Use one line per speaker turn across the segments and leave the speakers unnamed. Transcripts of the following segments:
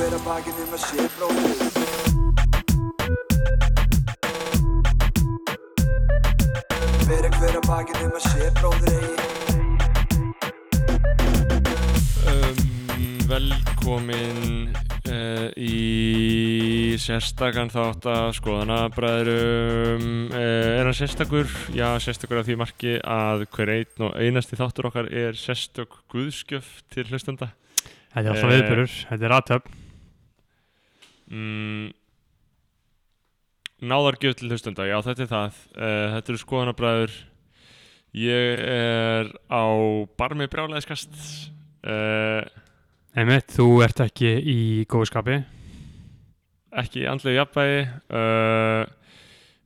hver að bakið um að sé bróðir Bera hver að bakið um að sé bróðir eigi
Um, velkomin uh, í sérstakann þátt að skoðanabræðurum uh, er hann sérstakur? Já, sérstakur af því marki að hver einn og einasti þáttur okkar er sérstök guðskjöf til hlustenda.
Þetta er alltaf
Eh,
viðbörur, þetta er aðtöp
mm, Náðargjöf til hlustenda, já þetta er það. Uh, Þetta eru skoðanabræður. Ég er á barmi brjálæðiskast. Uh,
Einmitt, þú ert ekki í góðu skapi.
Ekki andlega jafnvægi. Uh,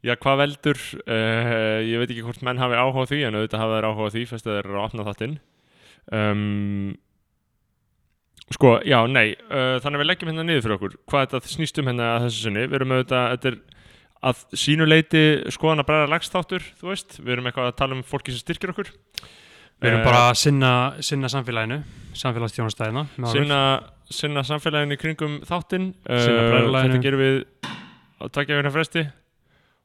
já, hvað veldur? Ég veit ekki hvort menn hafi áhuga því en auðvitað hafa þeir áhuga því fyrst að þeir eru að opna þáttinn. Um, sko, já, nei uh, þannig að við leggjum hérna niður fyrir okkur hvað þetta snýst um hérna að þessu sinni. Við erum auðvitað, þetta er að sínuleiti skoðan að bræða lagstáttur þú veist, við erum eitthvað að tala um fólki sem styrkir okkur.
Við erum
Eh,
bara að sinna, sinna samfélaginu samfélagsstjónastæðina
sinna, sinna samfélaginu kringum þáttinn.
Sinna
uh,
bræðralaginu.
þetta gerum við á tvekja vegna fresti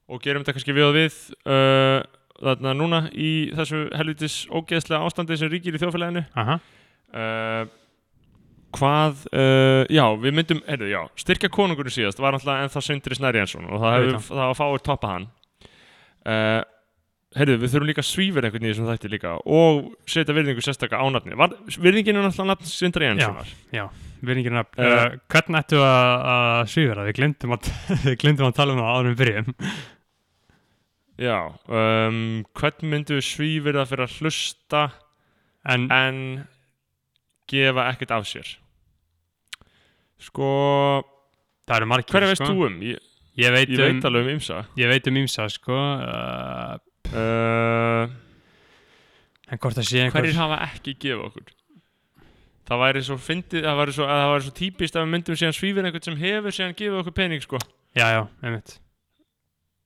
og gerum þetta kannski við og við uh, þarna núna í þessu helvitis ógeðslega ástandi sem ríkir í þjóðfélaginu.
Aha,
uh, hvað uh, já, við myndum, heyrðu, já styrkja konungurinn síðast var alltaf ennþá Sindri Snæri Jensson og það hefur, það. var fáir toppa hann. Uh, heyrðu, við þurfum líka að svífur einhvern í þessum þætti líka og setja virðingu sérstaka ánafni var, virðingin er náttúrulega nafn Sindri Jenssonar.
Virðingin að
Eh.
uh, Hvernig ættu að, að svífara? Við glemdum að, við að tala um það við byrjum
Já, um, hvern myndu svífir það fyrir að hlusta
En,
en gefa ekkert af sér? Sko,
það eru margir
hverja veist
sko.
þú um? Ég,
Ég veit,
ég veit
um,
alveg um ymsa
ég veit um ímsa sko uh,
uh,
En hvort það sé einhver
Hverjir hafa ekki gefið okkur? Það væri svo fyndið, það væri svo, að það væri svo típist að við myndum síðan svífir einhvern sem hefur síðan gefið okkur pening sko
Já, já, einmitt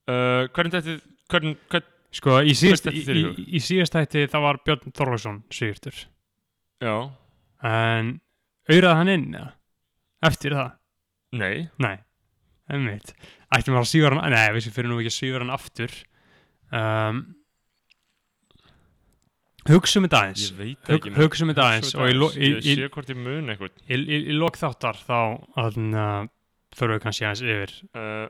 uh, Hvernig þetta, hvern, hvern,
Sko, í síðast, í,
í
í, síðast hætti það var Björn Þorlagsson svífurtur
já,
En auðraði hann inn eða? Eftir það?
nei.
Nei, einmitt. Ættum að sífa hann, nei, við fyrir nú ekki að sífa hann aftur. Um, Hugsum þetta aðeins.
Ég veit
Hug,
ekki
Hugsum þetta aðeins og lo, í,
Ég
í,
sé hvort ég mun eitthvað.
í lok þáttar þá uh, förum við kannski aðeins yfir.
Uh,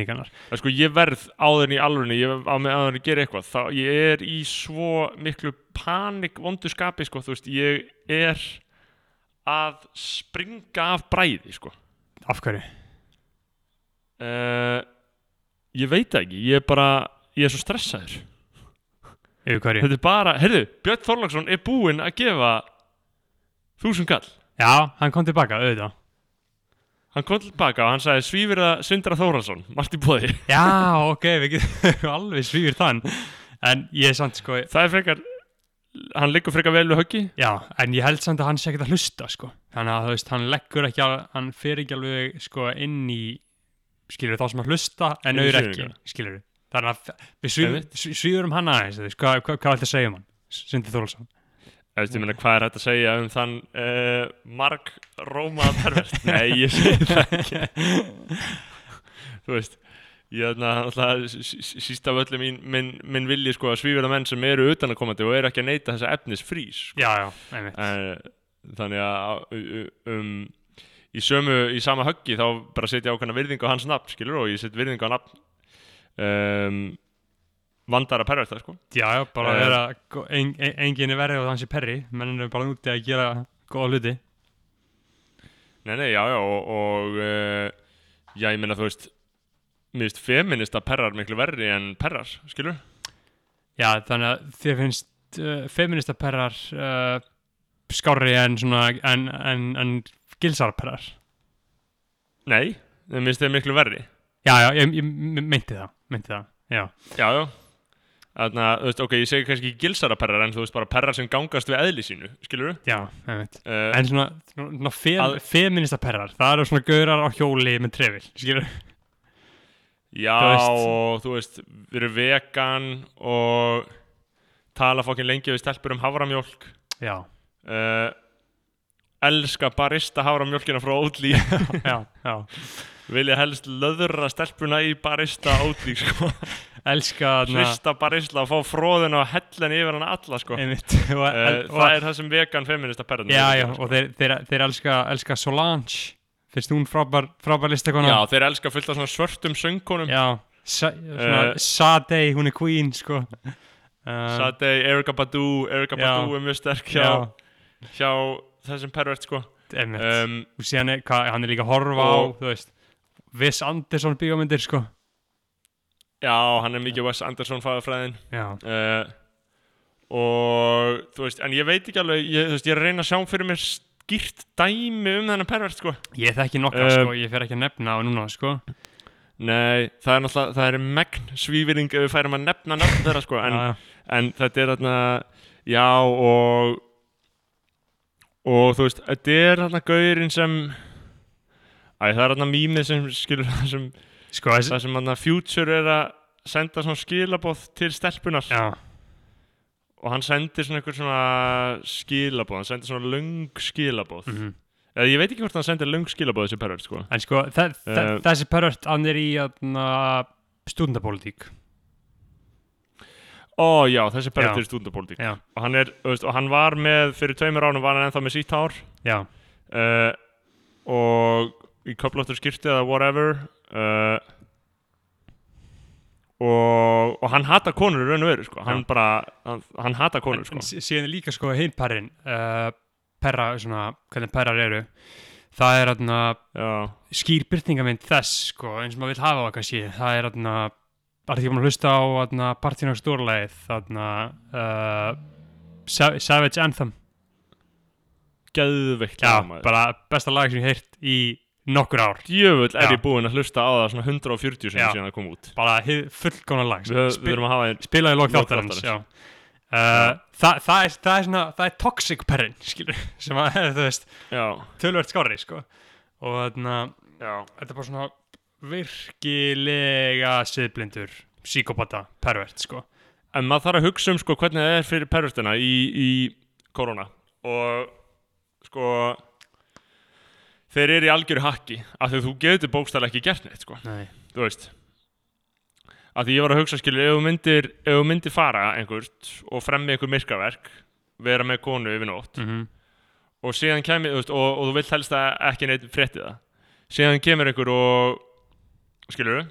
er sko, ég verð en í alvörunni, ég á með áður en ég gera eitthvað, þá ég er í svo miklu panik vondu skapi, sko, þú veist, ég er að springa af bræði, sko.
Af hverju?
Uh, ég veit ekki, ég er bara, ég er svo stressaður.
Yfir hverju?
Þetta er bara, heyrðu, Björn Þorlagsson er búinn að gefa þúsund kall.
Já, hann kom tilbaka, auðvitað
Hann kom tilbaka og hann sagði svífir að Sindra Þóralsson, margt í bóði.
Já, ok, við getum alveg svífir þann En ég er samt sko
Það er frekar, hann liggur frekar vel við höggi.
Já, en ég held samt að hann sé ekkert að hlusta sko. Þannig að þú veist, hann leggur ekki al, hann fer ekki alveg sko inn í skilur þá sem að hlusta en auður ekki skilur Þannig að við
Einmitt.
svífurum hann aðeins hvað, ætti að segja um hann? Sindi Þórlsson
Þú veist, ég meina, hvað er hægt að segja um þann uh, marg rómaða pervert? Nei, ég segi það ekki. Þú veist, ég er alltaf síst af öllu mín, minn, minn vilji sko að svífira menn sem eru utan að komandi og eru ekki að neyta þessa efnis frís. Sko.
Já, já, einmitt
Uh, þannig að um, í sömu, í sama höggi þá bara setja ákveðna virðingu á hans nafn, skilur, og ég set virðingu á nafn um, vandara perverta, sko.
Já, já, bara
Eh.
vera en, en, enginn er verið og þannig sé perri menn er bara úti að gera góða hluti
Nei, nei, já, já, og, og uh, já, ég meina, þú veist, mér finnst feminista perrar miklu verri en perrar, skilur?
Já, þannig að þér finnst uh, feminista perrar uh, skárri en svona en, en, en gilsarperrar
Nei, mér finnst þeir miklu verri.
Já, já, ég, ég meinti það, meinti það, já.
Já, já. Þannig að, þú veist, ok, ég segi kannski ekki gilsara perrar, en þú veist, bara perrar sem gangast við eðli sínu, skilur?
Já, ég veit.
Uh,
En svona, svona fe, feminista perrar, það eru svona gaurar á hjóli með trefil, skilur?
já,
þú
og þú veist, við erum vegan og tala fokkin lengi við stelpur um havramjólk.
Já,
Uh, elska barista haframjólkina frá Oatly
já, já
vilja helst löðra stelpuna í barista Oatly sko.
elska
hrista barista og fá fróðuna og hellen yfir hann alla sko.
einmitt. Og,
uh,
og,
það er það sem vegan feminista perðan
já, já, og þeir, þeir, þeir elska, elska Solange. Finnst hún frábær, frábær listakona.
Já, þeir elska fullt af svörtum söngkonum.
Já Sa,
Eh,
Sade, hún er queen sko. Uh,
Sade, Erika Badu Erika. Badu er mjög sterk hjá,
já,
hjá þessum pervert sko. um,
og síðan er, hann er líka horfa á Viss Andersson bíómyndir sko
já, hann er mikið Wes Anderson fagafræðin
já,
uh, og þú veist, en ég veit ekki alveg ég, þú veist, ég er að reyna að sjá fyrir mér skýrt dæmi um þennan pervert sko.
ég þekki nokkra
Um,
sko, ég fer ekki að nefna á núna sko
nei, það er náttúrulega það er megn svífyrring ef við færum að nefna nafn þeirra sko, en,
já, já.
en þetta er þarna já og og þú veist, þetta er þarna gaurinn sem æ, það er þarna mýmið sem skilur það sem,
sko,
það sem þarna future er að senda svona skilabóð til stelpunar
já,
og hann sendir svona einhver svona skilabóð, hann sendir svona löng skilabóð
mhm.
Eða ég veit ekki hvort hann sendir löng skilabóð þessi pervert sko.
En sko, þe þe
Eh,
þessi pervert, hann er í stúdendapólitík.
ó já, þessi pervert er stúndapólitík
Já,
og hann er, veist, og hann var með fyrir tveimur ánum var hann ennþá með sítt hár.
Já,
uh, og í köflóttur skýrti eða whatever uh, og, og hann hata konur raun og veru sko. hann bara, hann, hann hata konur
en
sko.
sí- síðan er líka sko hinn perrin, uh, perra, svona, hvernig perrar eru, það er
já,
skýr byrtingamind þess, sko, eins og maður vil hafa það kannski, það er þarna, var ekki búin að hlusta á þarna partínu á stórleið, þarna, uh, Sa Savage Anthem,
geðveikt
já, bara besta lag sem ég heirt í nokkur ár,
djöfull er
Já.
ég búinn að hlusta á það svona 140 sem
Já.
síðan það kom út
bara hið fullgóna lag,
við, við erum að hafa einn
spilaði lók
Lok
þáttarins
þáttarins.
já. Uh, það, það, er, það er svona það er toxic perrin skilur, sem að þú veist
já,
tölvert skári sko. og þarna
já,
þetta er bara svona virkilega siðblindur psíkopata pervert sko.
en maður þarf að hugsa um sko, hvernig það er fyrir pervertina í, í korona og sko þeir eru í algjöru hakki af því að þú getur bókstæðlega ekki gert neitt sko.
Nei.
þú veist af því ég var að hugsa skilur ef þú myndir, ef þú myndir fara einhvert og fremmi einhver myrkaverk vera með konu yfir nótt
Mm -hmm.
og síðan kemur, veist, og, og þú vilt helst að ekki neitt frétti það síðan kemur einhver og skilur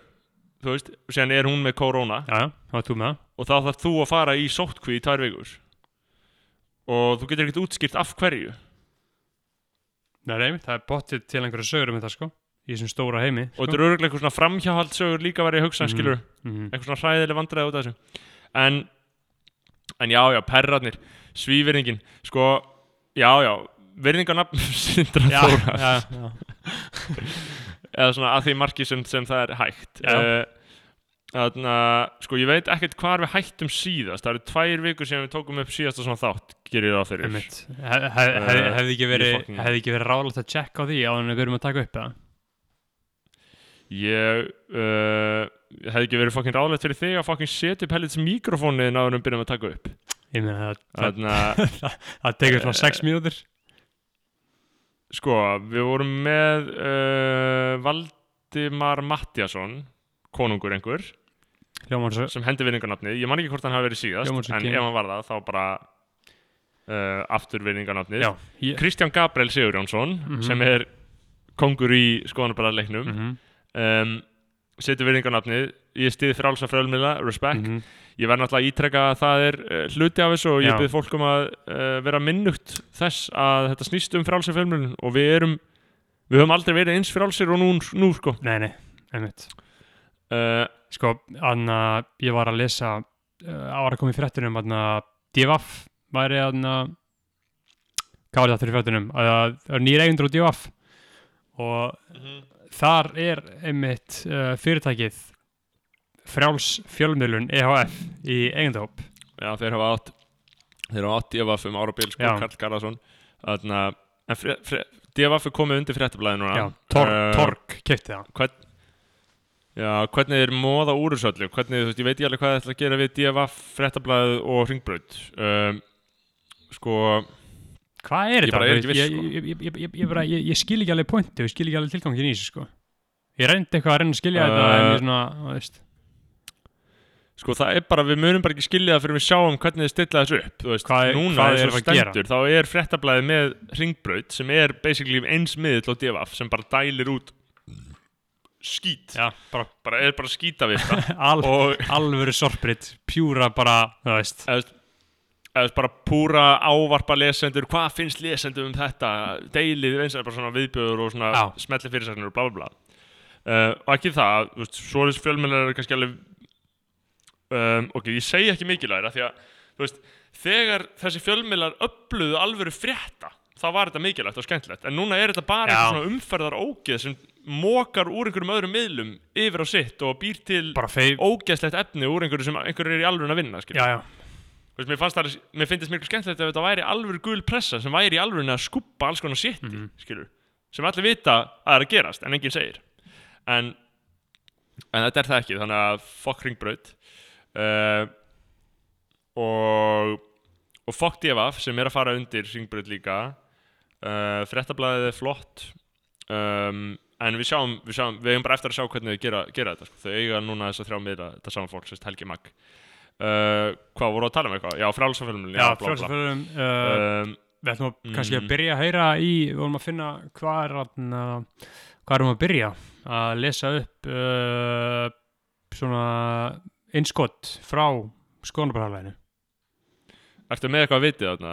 þú veist, síðan er hún með korona
það
og þá þarf þú að fara í sóttkví í tvær vikur og þú getur ekkert útskýrt af hverju
Nei, nei, það er bóttið til einhverju sögur um þetta sko í þessum stóra heimi
og þetta er örgulega eitthvað svona framhjáhaldsögur líka verið að hugsa,
Mhm.
skilur
mm -hmm.
eitthvað svona hræðileg vandræði út af þessu en, en já, já, perrarnir svívirðingin, sko já, já, virðingarnafn Sindra Þóra eða svona að því marki sem, sem það er hægt
Já.
uh, Þannig að, sko, ég veit ekkert hvar við hættum síðast. Það eru tvær vikur sem við tókum upp síðasta svona þátt Gerir það fyrir. Eh,
hefði ekki verið
fucking-
hefði ekki verið ráðlegt að checka á því á hann við erum að taka upp það?
Ég uh, hefði ekki verið fokkin ráðlegt fyrir þig að fokkin setja upp helvits mikrofónið náður um byrjum að taka upp.
Ég meina það, það,
Þannig að,
það tekur svona 6 mínútur.
sko, við vorum með uh, Valdimar Mattiasson Konungur einhver
hljómar svo.
sem hendi vinningarnafnið, ég man ekki hvort hann hafi verið síðast
Hljómar svo
en ef hann var það, þá bara uh, aftur vinningarnafnið
ég,
Kristján Gabriel Sigurjónsson
Mhm.
sem er kongur í skoðanabræðarleiknum mm
mhm,
um, setur virðingarnafnið. Ég stiði frálsa frölmiðla, respect.
Mhm.
ég verð náttúrulega að ítreka að það er uh, hluti af þessu og ég
Já.
byrð fólk um að uh, vera minnugt þess að þetta snýst um frálsa frölmiðlun og við erum við höfum aldrei verið eins frálsir og nú, nú sko.
Nei, nei, einmitt
uh,
sko, anna, ég var að lesa uh, ára komið fréttunum anna, DFF væri anna, hvað var þetta fyrir fréttunum? Að það er nýr eigendur á DFF og þar er einmitt uh, fyrirtækið frjáls fjölmiðlun EHF í eigendahóp.
Já þeir hafa átt þeir hafa átt DFF um ára bil sko. Karl Garðarsson. Þannig að en fre, fre, DFF er komið undir fréttablaði núna.
Já, Tor,
Eh,
Torg kefti það.
hvern, Já, hvernig er móða úr þessu öllu hvernig, þú veist, ég veit ekki alveg hvað það ætla að gera við DFF, fréttablaðið og hringbraut um, sko,
hvað er þetta? ég,
sko.
ég, ég, ég, ég, ég, bara, ég, ég skil ekki alveg pointi og ég skil ekki alveg tilgangin í þessu sko ég reyndi eitthvað að reyna að skilja þetta en
Uh,
ég svona, þú veist
Sko það er bara, við munum bara ekki skilja það fyrir við sjáum hvernig þið stilla þessu upp Þú veist,
Hvað
núna
hvað er
og
að gera?
þá er skít.
Já, bara
bara er bara skítavista
al,
og
alvöru sorprit pjúra bara, þú veist.
Eða, bara púra ávarpa lesendur hvað finnst lesendur um þetta? Deilið eins og bara svona viðbjöður og svona
Já.
smelli fyrirsagnir og bla bla bla. Uh, og ekki það, þú veist, svo er þessi fjölmjölar kannski alveg um, ok, ég segi ekki mikilvægir því að þú veist, þegar þessi fjölmjölar öfluðu alvöru frétta þá var þetta mikilvægt og skemmtilegt. En núna er þetta bara svona umferðar ógeð sem mókar úr einhverjum öðrum miðlum yfir á sitt og býr til ógeðslegt efni úr einhverju sem einhverju er í alveg að vinna
já, já.
Veist, mér það, mér finnst miklu skemmtilegt ef þetta væri alvöru gul pressa sem væri í alvöru að skúpa alls konar sitt
Mhm.
skilur, sem allir vita að það er að gerast en enginn segir. En, en þetta er það ekki þannig að fokk ringbraut. Uh, og og fokk DFF sem er að fara undir ringbraut líka. Uh, frettablaðið er flott. Um, en við sjáum, við sjáum við eigum bara eftir að sjá hvernig þau gera, gera þetta sko. þau eiga núna þess að þrjá miðla þetta saman fólk, sérst Helgi Magg uh, hvað voru að tala um eitthvað? Já, frálsafölum
já, frjálsafölum uh,
um,
við ætlum að kannski að byrja að heyra í við vorum að finna hvað er atna, hvað erum að byrja að lesa upp uh, svona innskott frá skoðanabræðarleginu
Ertu með eitthvað að vitið þarna?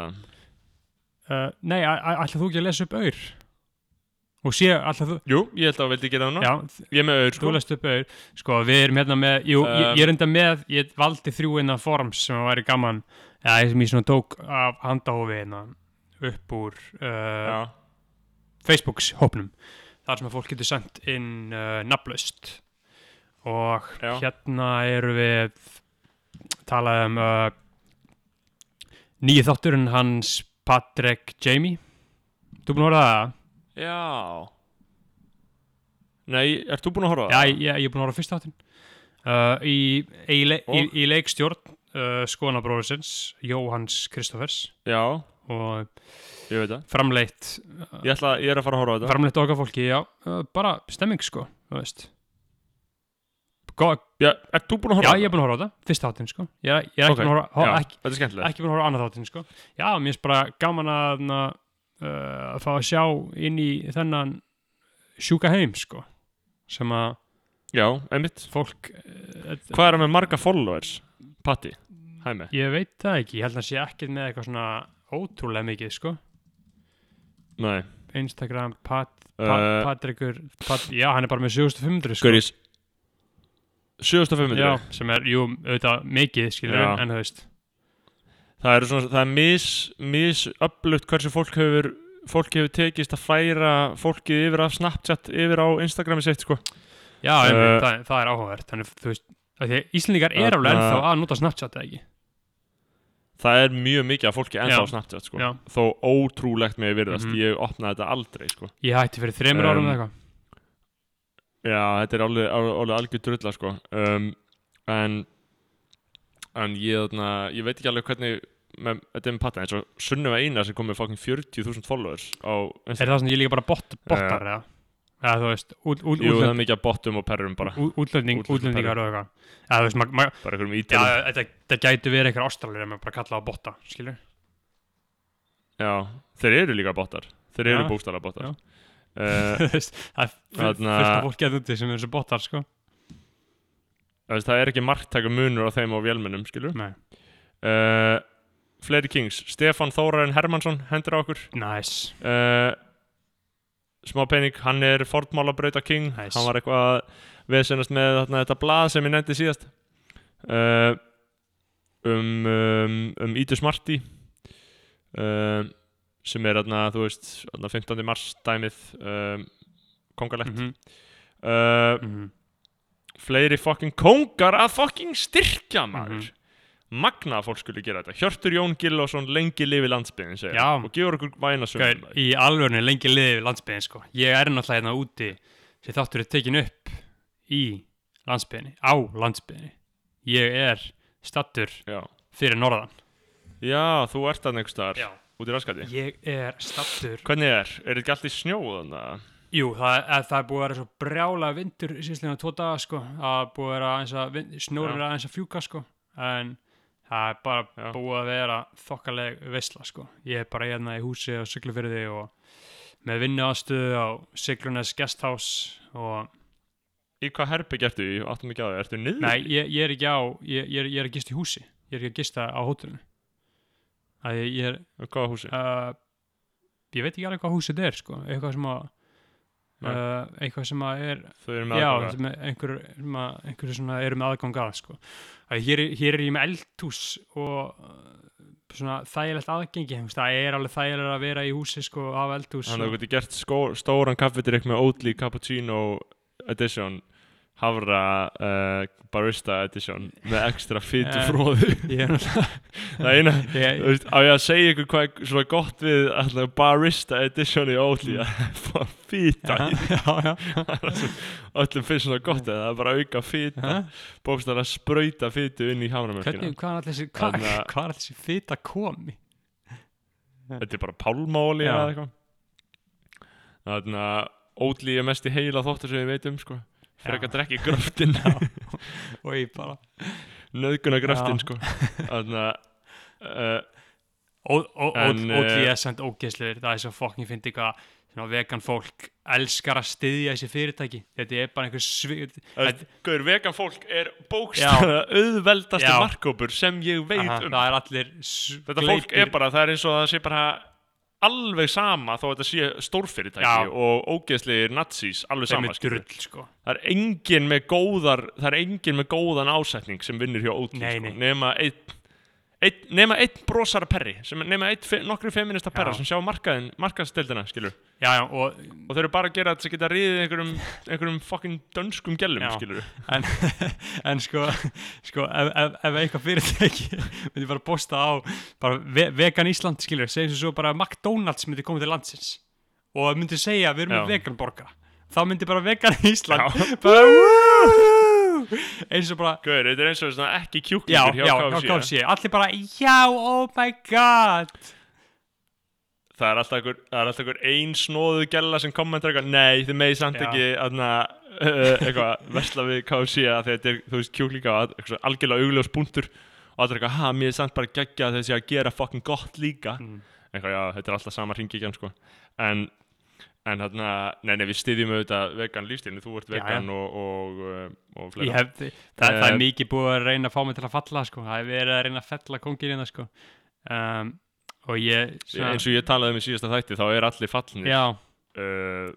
uh, nei, æ- æ- ætlar þú ekki að lesa upp auður og sé, þú
Jú, ég held að þú vildi gera það
já,
Ég er með auður
þú
sko
lest upp auður sko, við erum hérna með, jú,
Um,
ég er enda með ég valdi þrjú innan forms sem væri gaman. Eða sem ég svona tók af handahófi hérna upp úr uh, Facebooks hópnum. Þar sem að fólk getur sendt inn uh, nafnlaust. Og
Já.
hérna eru við talað um uh, nýju þátturinn hans Patrick Jamie. Þú búin að á það?
Já. Nei, ert þú búin að horfa á
Já,
það?
ég, ég er búin að horfa fyrst þáttinn. Uh, í, í, le, í, í leikstjórn uh, skoðanabróðursins Jóhanns Kristoffers
Já,
og
ég veit það.
framleitt
Ég, ætla, ég er að fara að horfa þetta.
framleitt okkar fólki, já, uh, bara stemming sko, þú veist. Gó,
Já, ert þú búin að
Já,
horfa á
ég er búin að horfa á þetta, fyrst þáttinn sko. Ég, ég er ekki
Ok,
búin að horfa,
Já,
horfa ekki,
þetta er skemmtilegt.
ekki búin að horfa á annað þáttinn sko. Já, mér finnst bara gaman að uh, að fá að sjá inn í þennan sjúka heim sko sem að
Já, einmitt.
fólk uh,
Hvað er það með marga followers? Patti, hæmi
Ég veit það ekki, ég held að það sé ekkert með eitthvað svona ótrúlega mikið sko.
Nei.
Instagram, Pat, Pat,
Uh,
Patrikur Pat, Já, hann er bara með 7500 sko.
Gaurís 7500
Já, sem er, jú, auðvitað mikið skilur en þú veist
Það er svona, það er mis, mis upplutt hversu fólk hefur fólk hefur tekist að færa fólkið yfir af Snapchat yfir á Instagrami sitt sko.
Já,
Uh,
einmitt, það, það er áhugavert. Þannig, þú veist, því að Íslendingar er alveg ennþá að nota Snapchat eða ekki?
Það er mjög mikið af fólki ennþá á Snapchat sko. Þó ótrúlegt með virðast.
Mhm.
Ég opnaði þetta aldrei sko.
Ég hætti fyrir þreymur
Um,
árum eða eitthvað.
Já, þetta er alveg, algjör drulla sko. Um, En En ég, þarna, ég veit ekki alveg hvernig með, Þetta er með patta eins og Sunnuva Einar sem kom með fucking 40.000 followers á
Er
Instagram
það svona ég líka bara bot, botar eða? Eða þú veist, út, út,
Jú, það er mikið af bottum og perrum bara.
ú- útlending,
útlending-
útlendingar og eitthvað. Eða þú veist, ma, ma,
Bara einhverjum
já,
ítalum
þetta, þetta gæti verið eitthvað ástralir en maður bara kalla það botta, skilur
Já, þeir eru líka bottar. Þeir eru
Já.
bókstala bottar.
Já.
uh,
Þú veist, það er fullt
Þarna-
fullt af fólki að úti sem er þessu bottar, sko
Það er ekki marktæka munur á þeim og vélmennum, uh, Fleiri Kings. Stefán Þórarinn Hermansson hendur á okkur.
Nice.
Uh, Smá pening, hann er fornmálabrauta king.
Nice.
Hann var eitthvað að veðsennast með þarna, þetta blað sem ég nefndi síðast. Uh, um, um, um Ídu Smarty uh, sem er þarna, þú veist, þarna 15. mars dæmið um, kongalegt.
Mm
uh,
-hmm.
Fleiri fucking kongar að fucking styrkja maður
Mhm.
magna að fólk skulle gera þetta Hjörtur Jón Gillásson lengi lifi landsbyðin segja
Já.
og gefur okkur væna sögum
Gauð, í alvörinu lengi liðið við landsbyðin sko. ég er náttúrulega hérna úti sem þáttur er tekin upp í landsbyðinni, á landsbyðinni ég er stattur
já.
fyrir norðan
já, þú ert einhvers staðar
Já.
út í raskati
Ég er stattur
Hvernig er? Er þetta ekki allt í snjó þannig að
Jú, það er, það er búið að vera svo brjála vindur síðan tvo daga sko Það er búið að vera aðeins að er aðeins að fjúka sko En það er bara
Já.
búið að vera þokkaleg veisla sko Ég er bara hérna í húsi á Siglufyrði og með vinnu aðstöðu á Siglunes Guesthouse og
Í hvað herbygg ertu í? Áttum ekki á því, ertu niður?
Nei, ég, ég er ekki á, ég, ég, er, ég er að gista í húsi Ég er ekki að gista á hótelinu Það ég, ég er,
Hvaða húsi?
uh, ég veit ekki alveg hvað húsið er sko Eitthvað sem að. Uh, Eitthvað sem að er
Þau eru með aðganga.
sem er einhver, að, svona eru með aðgang að sko. að hér, er- hér er ég með eldhús og uh, svona þægilegt aðgengi það er alveg þægilegt að vera í húsi sko, af eldhús
Þannig að þú getur gert skó, stóran kaffetrykk með Oatly Cappuccino Edition Havra uh, Barista Edition með ekstra fytu
Eh,
fróðu
ég er
Það eina, veist, á ég að segja ykkur hvað er svona gott við alltaf Barista Edition í Oatly? Að það í
já, já,
öllum finnst svona gott eða það er bara auka
já.
bókstæðan að sprauta fytu inn í haframjölkina
Hvernig, hvað er allir þessi fita komi?
Þetta er bara pálmáli eða eitthvað. Þannig að Oatly er mest í heila þóttur sem við veitum sko Frekar
Já.
drekki gröftin
og ég bara
Nöðguna gröftin sko. Þannig að
Ó- ó- ó-
En,
Ódli er samt ógeðslegur. Það er svo fokkin fyndi hvað vegan fólk elskar að styðja þessi fyrirtæki. Þetta er bara einhver svið
Gauður, vegan fólk er bókstæða auðveldasti
Já.
markkópur sem ég veit um. Þetta fólk er bara, það er eins og það sé bara alveg sama þó að þetta sé stórfyrirtæki og ógeðslegir nazís, alveg sama
drull sko.
Það er engin með góðar það er engin með góðan ásetning sem vinnur hjá
Nei,
sko, nema einn ein, nema einn brosara perri nema fe, nokkri feminista perra
Já.
sem sjá markaðin, markaðstildina
já, já, og,
og þau eru bara að gera þetta sem geta riðið einhverjum, einhverjum fucking dönskum skilur
en, en sko, sko ef, ef, ef eitthvað fyrirtæki myndi bara posta á bara ve vegan Ísland skilur segjum sem svo bara McDonalds myndi koma til landsins. Og myndi segja við erum vegan borga þá myndi bara vegan Ísland bara eins og bara
Gauður, þetta er eins og svona ekki kjúklingur
já,
hjá
já,
KFC
KFC allir bara, já, oh my god.
Það er alltaf einhver, það er alltaf einhver ein snóðu gæla sem kommentar eitthvað, nei, þið megið samt
Já.
ekki aðna, uh, eitthvað versla við KFC að þetta er, þú veist, kjúklinga algjörlega augljós búntur og allir eitthvað, ha, mér er samt bara geggja að þessi að gera fucking gott líka.
Mm.
eitthvað, já, þetta er alltaf sama ringikjan, sko. En, en þarna, nei, nei, við styðjum auðvitað vegan lífstílinu, þú ert vegan og, og, uh, og
Ég
fleira
hef, það, það er
Eh,
mikið búið að reyna að fá mig til að falla sko. það er verið að reyna að fella kongin hérna sko. um, og ég svona,
eins og ég talaði um í síðasta þætti, þá er allir fallnir
já,
uh,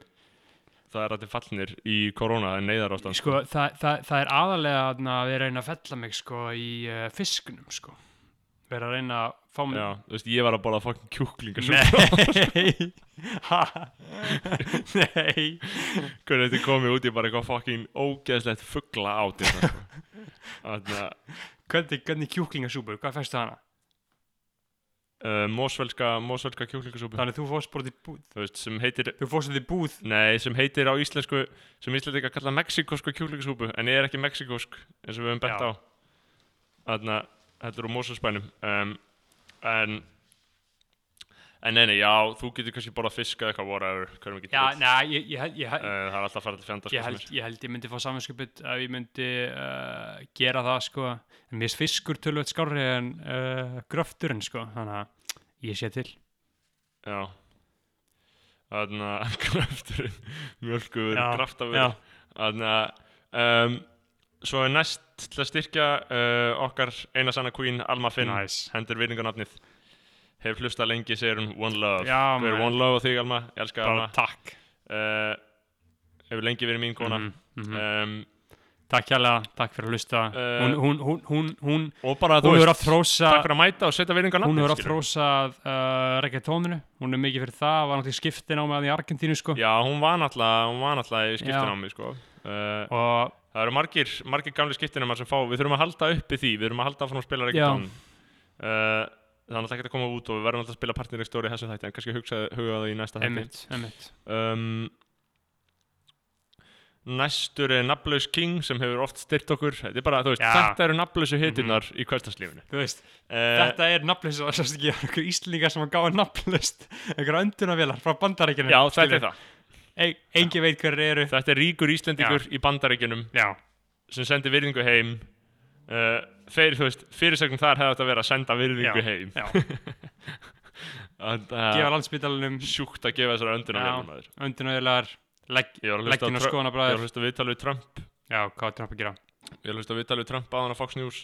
það er allir fallnir í korona, það er neyðar ástand
sko, það, það, það er aðalega að við reyna að fella mig sko, í uh, fiskunum sko. vera að reyna að mig
Já, þú veist, ég var að borða fucking kjúklinga
Nei? Nei.
Hvernig þetta komið út í bara eitthvað fucking ógeðslegt fuggla át hérna, sko. Þannig að
Hvernig, hvernig kjúklingasúpur, hvað fæstu hana?
uh, Mósvelska, mósvelska kjúklingasúpu.
Þannig þú fórst bara í búð
Þú veist, sem heitir
Þú fórst í búð.
Nei, sem heitir á íslensku sem íslensku kalla mexikosku kjúklingasúpu en ég er ekki mexikosk eins og við höfum bent
Já.
á. Þannig að þetta er úr Mósvelspænum um, en En nei, nei, já, þú getur kannski borðað fisk eða eitthvað whatever, hverjum ekki
Já, næ, ég, ég, ég,
Uh, það er alltaf að fara til fjandars
ég, held, ég held ég myndi fá samanskupið ef ég myndi uh, gera það sko. En mér fiskur tölvöld skárri en uh, gröfturinn sko þannig að ég sé til.
Já. Þannig að
Já,
kraftafur
já.
Þannig að um, Svo er næst til að styrkja uh, okkar eina sanna queen Alma Finn.
Nice.
hendur virðingarnafnið Hef hlusta lengi, segir hún One Love.
Já,
Við erum. One Love á þig Alma, ég elska Alma.
takk.
Uh, Hefur lengi verið mín kona.
Mhm, mhm.
um,
takk hérlega, takk fyrir að hlusta.
Eh,
hún, hún, hún, hún, hún,
Og bara
hún
þú
hefur
veist
að þrósa
Takk fyrir að mæta og setja
hún
virðingarnafnið
hefur að þrósa uh, reggaetóninu, hún er mikið fyrir það var náttúrulega skiptin á með í Argentínu sko.
Já, hún var náttúrulega hún í
Já.
skiptinámi sko. uh,
og
Það eru margir, margir gamli skiptinumar sem fá, við þurfum að halda uppi því, við þurfum að halda áfram að spila reggaeton. Uh, það er náttúrulega ekkert að koma út og við verðum alltaf að spila partnerreik stóri í þessum þætti, en kannski hugsa, huga það í næsta þætti. Um, næstur er nafnlaus King sem hefur oft styrt okkur. Þetta er bara, veist, þetta eru nafnlausu hitinnar í hverstaslífinu
Þú veist,
uh,
þetta er ekki einhver íslendingar sem að gáða nafnlaust einhver öndunavélar frá bandarækjunum
já, þetta er það
Ei, Engi veit hver eru.
Þetta er ríkur Íslendingur í bandaríkjunum
Já,
sem sendi virðingu heim. Uh, þeir, þú veist, fyrirsögnum þar hefði þetta verið að senda virðingu
Já.
heim.
já,
að,
gefa landsbytalanum
sjúkt að gefa þessara önduna
Já.
velum maður.
öndunavélar legg,
ég var að hlusta
leggin
á
og skoðana
ég var að
bræður
hlusta viðtalið við Trump.
Já, hvað er Trump að gera?
ég var að hlusta viðtalið við Trump áðan á Fox News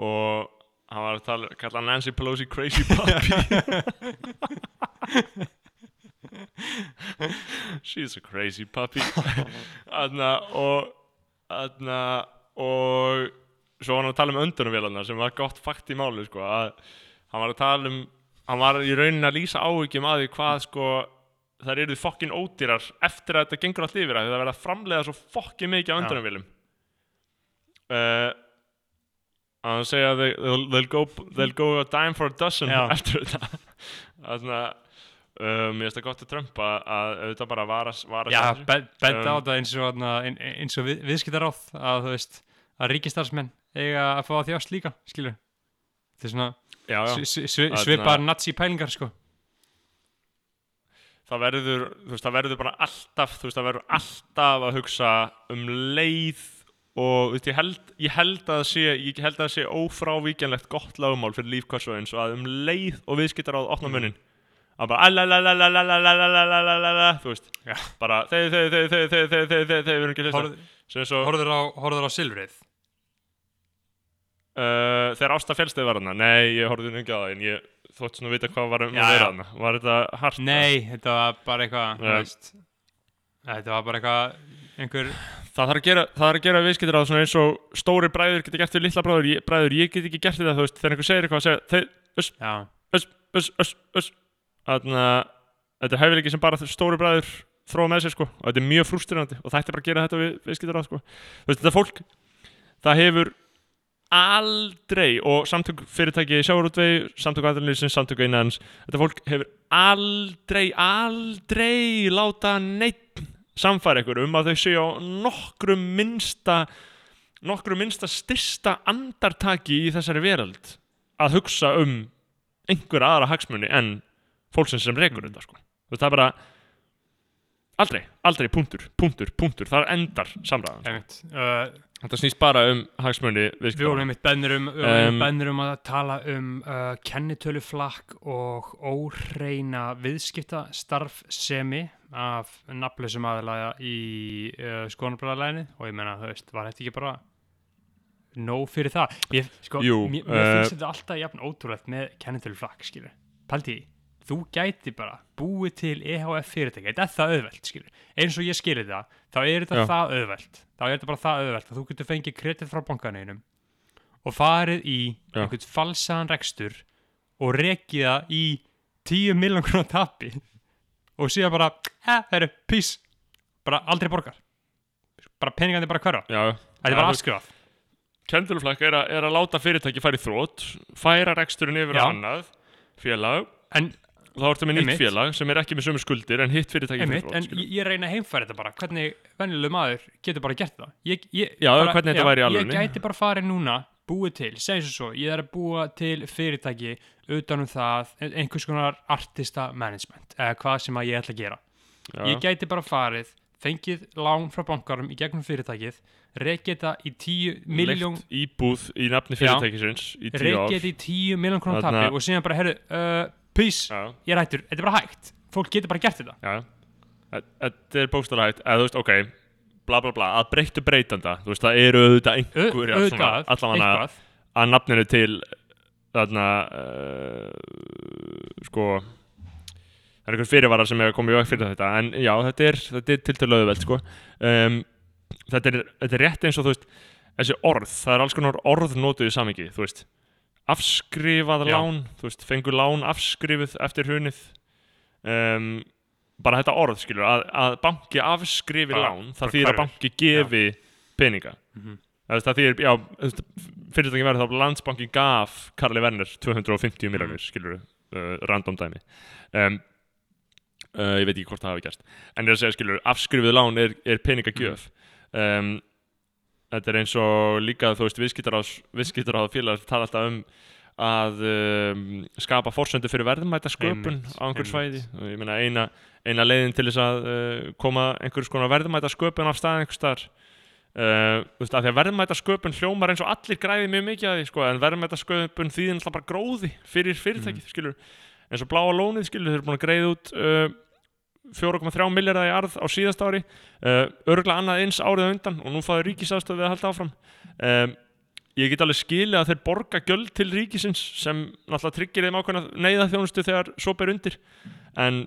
og hann var að tala, kalla Nancy Pelosi crazy puppy she's a crazy puppy aðna og aðna og svo var hann að tala um öndunarvélarnar sem var gott fakt í máli sko, að hann var að tala um hann var í rauninni að lýsa áhyggjum að því hvað sko þær eru fokkin ódýrar eftir að þetta gengur allt yfir að það verða að framleiða svo fokkin mikið á
Já.
öndunarvélum uh, að hann segja they'll, they'll, go, they'll go a dime for a dozen
Já.
eftir þetta þannig að uh, mér finnst það gott að Trump að, að auðvitað bara vara, vara
Já,
á
benda á
Um,
þetta eins og, ein- eins og við, viðskiptaráð að þú veist, að ríkistarsmenn eiga að fá að þjást líka, skilur Þetta er svona
já, já.
svipar nazi pælingar, sko.
Það verður, þú veist, það verður bara alltaf, þú veist, það verður alltaf að hugsa um leið og, þú veist, ég held, ég held að það sé, ég held að það sé ófrávíkjanlegt gott lagmál fyrir líf hversu eins og að um leið og viðskiptar á opna munnin að bara alalalalalalalalalalala þú veist,
Já.
bara þeir, þeir, þeir, þeir, þeir, þeir, þeir, þeir, þeir, þeir, þeir,
Horfð-
sem svo,
Horfður á, horfður á silfrið
uh, þegar Ásta Fjellsteð var hana, nei, ég horfði nú ekki á það en ég þótt svona vita hvað var um
Já,
að vera
já.
hana, var þetta hart?
Nei, þetta var bara eitthvað, þú
Nei.
veist Þetta var bara eitthvað, einhver
það þarf að gera, það þarf að gera viðskiptir á svona eins og stóri bræður geta gert við litla bræður ég, bræður, ég get ekki gert þetta þú veist, þegar einhver segir eitthvað að segja, þeir, öss,
Já,
öss, öss, öss, öss þannig að þetta er hæfileiki sem bara stóri bræður þróa með sér sko, og þetta er mjög frústirandi og það ætti bara að gera þetta við viðskiptir á sko. Þú veist, þetta fólk, það hefur aldrei og samtök fyrirtæki sjáurútvegi, samtök aðlýsins, samtök einans þetta fólk hefur aldrei, aldrei láta neitt samfæra ykkur um að þau séu á nokkrum minnsta nokkrum minnsta styrsta andartaki í þessari veröld að hugsa um einhver aðra hagsmunni en fólksins sem rekur þetta sko. Það er bara aldrei, aldrei, punktur, punktur, punktur. Þar endar samræðan
einmitt. Uh,
þetta snýst bara um hagsmunni
Við vorum einmitt bennir um,
Um,
um að tala um uh, kennitöluflakk og óhreina viðskiptastarfsemi af nafnlausum aðalega í uh, skoðanabræðalæni og ég meina, þú veist, var þetta ekki bara nóg fyrir það? Mér, sko,
Jú,
mér, mér finnst þetta alltaf jafn ótrúlegt með kennitöluflakk, skilur Paldi, þú gæti bara búið til EHF fyrirtæki, þetta er það auðvelt, skilur. Eins og ég skilir það, þá er þetta
Já.
það auðvelt. Þá er þetta bara það auðvelt að þú getur fengið kredit frá bankaninum og farið í
Já.
einhvern falsaðan rekstur og rekið það í 10 miljón krónar tapi og síðan bara, eh, það eru pís bara aldrei borgar. Bara peningandi bara hverfa,
já,
þetta er bara afskrifað.
Kendulflakk er, að- er að láta fyrirtæki í þrótt færa reksturinn yfir
Já.
á annað félag.
En,
þá ertu með nýtt félag sem er ekki með sömu skuldir en hitt fyrirtæki fyrir þrótt
en
skilur.
ég, reyna að heimfæra þetta bara. Hvernig venjulegu maður getur bara gert það? Ég, ég,
Já,
bara,
hvernig þetta væri í alvörunni.
ég gæti bara farið núna búið til, segjum svo svo, ég er að búa til fyrirtæki utan um það einhvers konar artista management eða hvað sem að ég ætla að gera.
Já,
ég gæti bara farið fengið lán frá bankarum í gegnum fyrirtækið rekið þetta í 10 miljón
Leigt íbúð í nafni fyrirtækisins í tíu ár.
rekið þetta í 10 miljón krónar tapi og síðan bara, herru, uh, peace.
Já,
ég er hættur, þetta er bara hægt. Fólk getur bara gert þetta.
Já. Þe- Þetta er bókstala hægt. Eða þú veist, ok, bla bla bla. Að breyttu breytanda, þú veist, það eru auðvitað
Au-
einhverja
auðvitað,
allavega
eitthvað.
að nafninu til þarna uh, sko það er einhver fyrirvarar sem hefur komið í veg fyrir þetta. En já, þetta er, þetta er til til auðveld sko. um, þetta, er, þetta er rétt eins og þú veist þessi orð, það er alls konar orð notuð í samingi, þú veist afskrifað
Já.
lán, þú veist, fengur lán afskrifið eftir hrunið um, bara þetta orð skilur, að, að banki afskrifi
Bara-
lán,
bara
það þýðir að
hverfur.
banki gefi peninga
Mhm.
Það veist, það þýðir, já, fyrirtæki verður þá landsbanki gaf Karli Werner 250
Mm.
miljonir, skilur uh, random dæmi um, uh, ég veit ekki hvort það hafi gerst en ég er að segja, skilur, afskrifið lán er, er peningagjöf um, þetta er eins og líka þú veist viðskiptaráð félagar tala alltaf um að um, skapa forsöndu fyrir verðmæta sköpun
Einmitt,
á einhver svæði. Og ég meina eina, eina leiðin til þess að uh, koma einhvers konar verðmæta sköpun af stað einhvers staðar uh, þú veist að því að verðmæta sköpun hljómar eins og allir græði mjög mikið að því sko, en verðmæta sköpun þýðir alltaf bara gróði fyrir fyrirtækið
Mm.
skilur eins og bláa lónið skilur þeir eru búin að greiða út uh, 4,3 miljardar í arð á síðast ári. Uh, örgulega annað eins árið undan og nú fáður ríkisafstöð við að halda áfram. Um, ég get alveg skilið að þeir borga gjöld til ríkisins sem náttúrulega tryggir þeim ákveðna neyða þjónustu þegar svo ber undir. En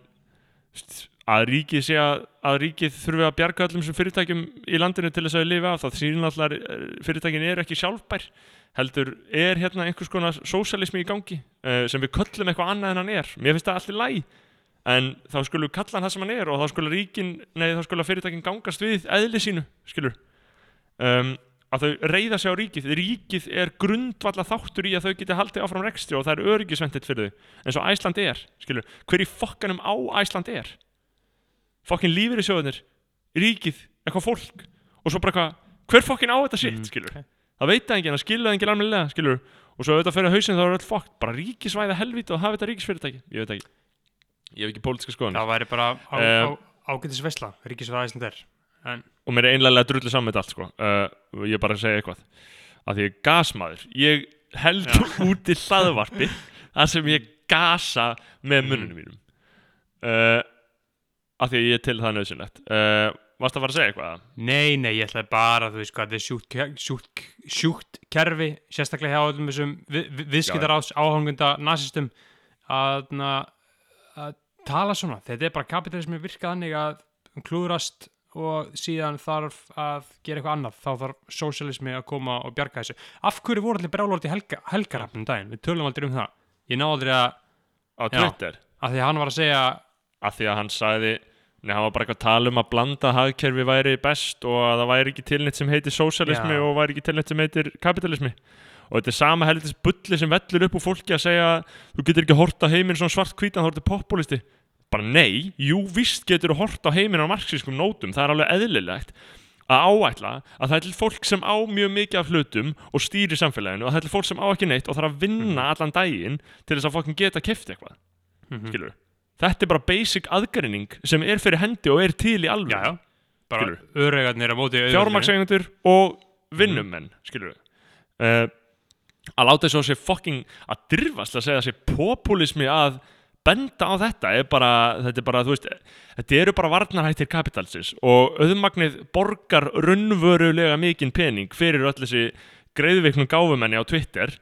að ríkið sé að, að ríkið þurfi að bjarga öllum sem fyrirtækjum í landinu til þess að lifa af það þýðir náttúrulega að fyrirtækin eru ekki sjálfbær heldur er hérna einhvers konar sósalismi í gangi uh, sem við köllum eitthvað annað en hann er. Mér finnst það allir læg en þá skulum kalla hann það sem hann er og þá skulum ríkin, nei þá skulum fyrirtækin gangast við eðli sínu, skilur. Um, að þau reyða sig á ríkið. Ríkið er grundvalla þáttur í að þau geti haldið áfram rekstri og það er öryggisventit fyrir þau eins og Æsland er, skilur. Hver í fokkanum á Æsland er? Fokkin lífur í sjóðunir ríkið, eitthvað fólk. Og svo bara eitthvað, hver fokkin á þetta shit,
Mm,
skilur?
ok.
það veit það enginn, það skilur það enginn almennilega, skilur. Og svo auðvitað fyrir hausinn þá er öll fokk bara ríkisvæða helvít og hafa þetta ríkisfyrirtæki. Ég veit ekki, ég hef ekki pólitíska skoðan
Það væri bara á,
Eh,
á, ágætis veisla, ríkisvæða Ísland er. En,
og mér er einlega drullu saman með allt sko. uh, ég er bara að segja eitthvað. Að því ég er gasmaður. Ég held út í hlaðvarpi þar sem ég gasa með
Mhm.
mununum mínum. Uh, að því að ég til það nöðsynlegt uh, varst að fara að segja eitthvað?
Nei, nei, ég ætlaði bara, þú veist hvað, þetta er sjúkt, sjúkt, kerfi, sérstaklega hjá þessum við, við, viðskiptaráðs áhangunda nazistum að, að tala svona. Þetta er bara kapitalismi virkað þannig að hún klúðrast og síðan þarf að gera eitthvað annað. Þá þarf sósialismi að koma og bjarga þessu. Af hverju voru allir brjálórt í helga, helgarafnum daginn? Við tölum aldrei um það. Ég náði aldrei að,
á
Já.
Twitter
að því að hann var að segja
að því að hann sagði Nei, hann var bara eitthvað að tala um að blanda hagkerfi væri best og að það væri ekki til neitt sem heitir sósialismi
Já.
og væri ekki til neitt sem heitir kapitalismi og þetta er sama heldur bulli sem vellur upp úr fólki að segja þú getur ekki hort á heiminn svona svart hvítan þá er þetta populisti bara nei, jú víst getur þú hort á heiminn á marxískum nótum, það er alveg eðlilegt að áætla að það er til fólk sem á mjög mikið af hlutum og stýri samfélaginu og það er til fólk sem á ekki neitt og þarf að vinna allan daginn til þess að fólk geta keft eitthvað.
Mhm.
skilur þetta er bara basic aðgreining sem er fyrir hendi og er til í alveg
bara öreigarnir á móti
fjármakseigendur og vinnumenn skilur við uh, að láta þessu á sig fucking að dirfast að segja þessi populismi að benda á þetta er bara, þetta er bara, þú veist þetta eru bara varnarhættir kapitalsins og auðmagnið borgar raunvörulega mikinn pening fyrir öll þessi greiðviknum gáfumenni á Twitter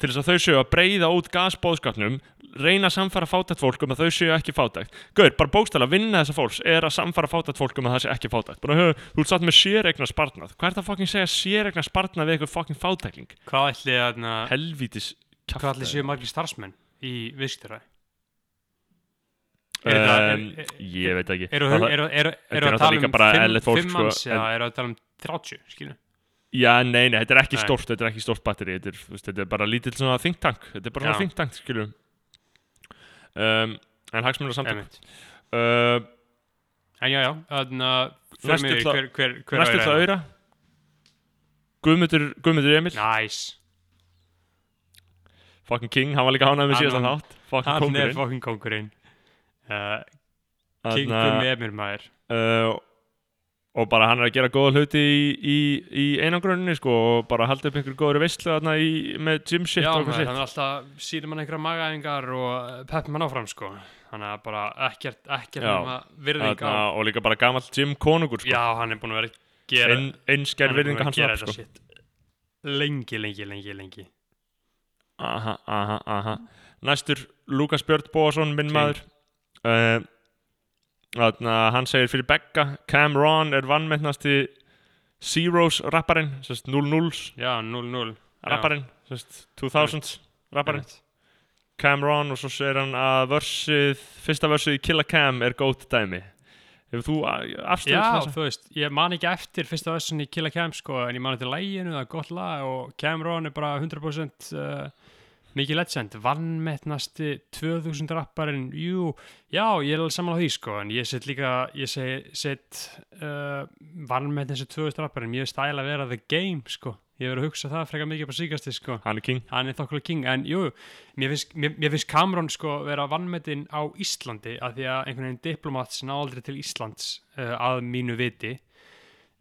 til þess að þau séu að breyða út gasbóðskapnum reyna að samfara fátækt fólk um að þau séu ekki fátækt. Gauður, bara bókstæla að vinna þessa fólks er að samfara fátækt fólk um að það sé ekki fátækt. Bara höf, þú ert satt með séregna spartnað hvað er það að fucking segja séregna spartnað við eitthvað fucking fátækling?
Hvað ætli að,
helvítis
hvað ætli séu margir starfsmenn í viðskiptaræði?
um,
er-
ég veit ekki.
Eru er, er, er,
er
að tala um
bara
fimm,
eðlilegt fólk,
fimm
sko,
manns eða eru að tala um 30, skilu?
Já, nei, nei, þetta er ekki stórt, þetta er ekki stórt batteri, þetta er, er bara lítill svona think tank, þetta er bara svona think tank, skilju. Um, en hagsmunir samtök. Uh,
En já, já, að
næstu það auðra. Guðmundur, Guðmundur Emil,
Næs,
fucking king, hann var líka hánað með síðastan þátt, fucking
hann er fokkin kongurinn uh, King
Þarna,
Gummi Emir maður.
Uh, og bara hann er að gera góða hluti í, í, í einangrunni, sko, og bara halda upp einhver góður veistlu þarna í, með gym shit
Já,
og eitthvað shit.
er alltaf sýnir mann einhverja magaæfingar og peppum hann áfram, sko Þannig að bara ekkert, ekkert
Já.
nema virðing
Þarna,
á
og líka bara gamall gym konungur, sko.
Já, hann er búin að vera að gera
Ein,
búinn
virðinga
að
hans nafn, sko.
Lengi, lengi, lengi, lengi
Aha, aha, aha Næstur Lukas Björn Bóasson, minn
King.
maður uh, Þarna, hann segir fyrir Becca Cam Ron er vannmennasti Zeros rapparinn sérst 00s
Já, 0-0
rapparinn sérst 2000s rapparinn. Cam Ron og svo segir hann að vörsið, fyrsta vörsið í Killa Cam er gótt dæmi. Hefur þú afstöðu
Já,
til þessa?
þú veist, ég man ekki eftir fyrsta vessun í Killa Cam sko, en ég man eftir læginu, það er gott lag og Cameron er bara 100% uh, mikið legend, vannmettnasti 2000 rapparinn, jú já, ég er alveg saman á því sko en ég set líka, ég set uh, vannmettnasti 2000 rapparinn. Ég er stæla að vera the game sko. Ég verið að hugsa það frekar mikið på síkasti sko.
Hann er king.
Hann er þokkulega king, en jú mér finnst, mér, mér finnst Cameron sko vera vannmetinn á Íslandi af því að einhvern veginn diplomats ná aldrei til Íslands uh, að mínu viti.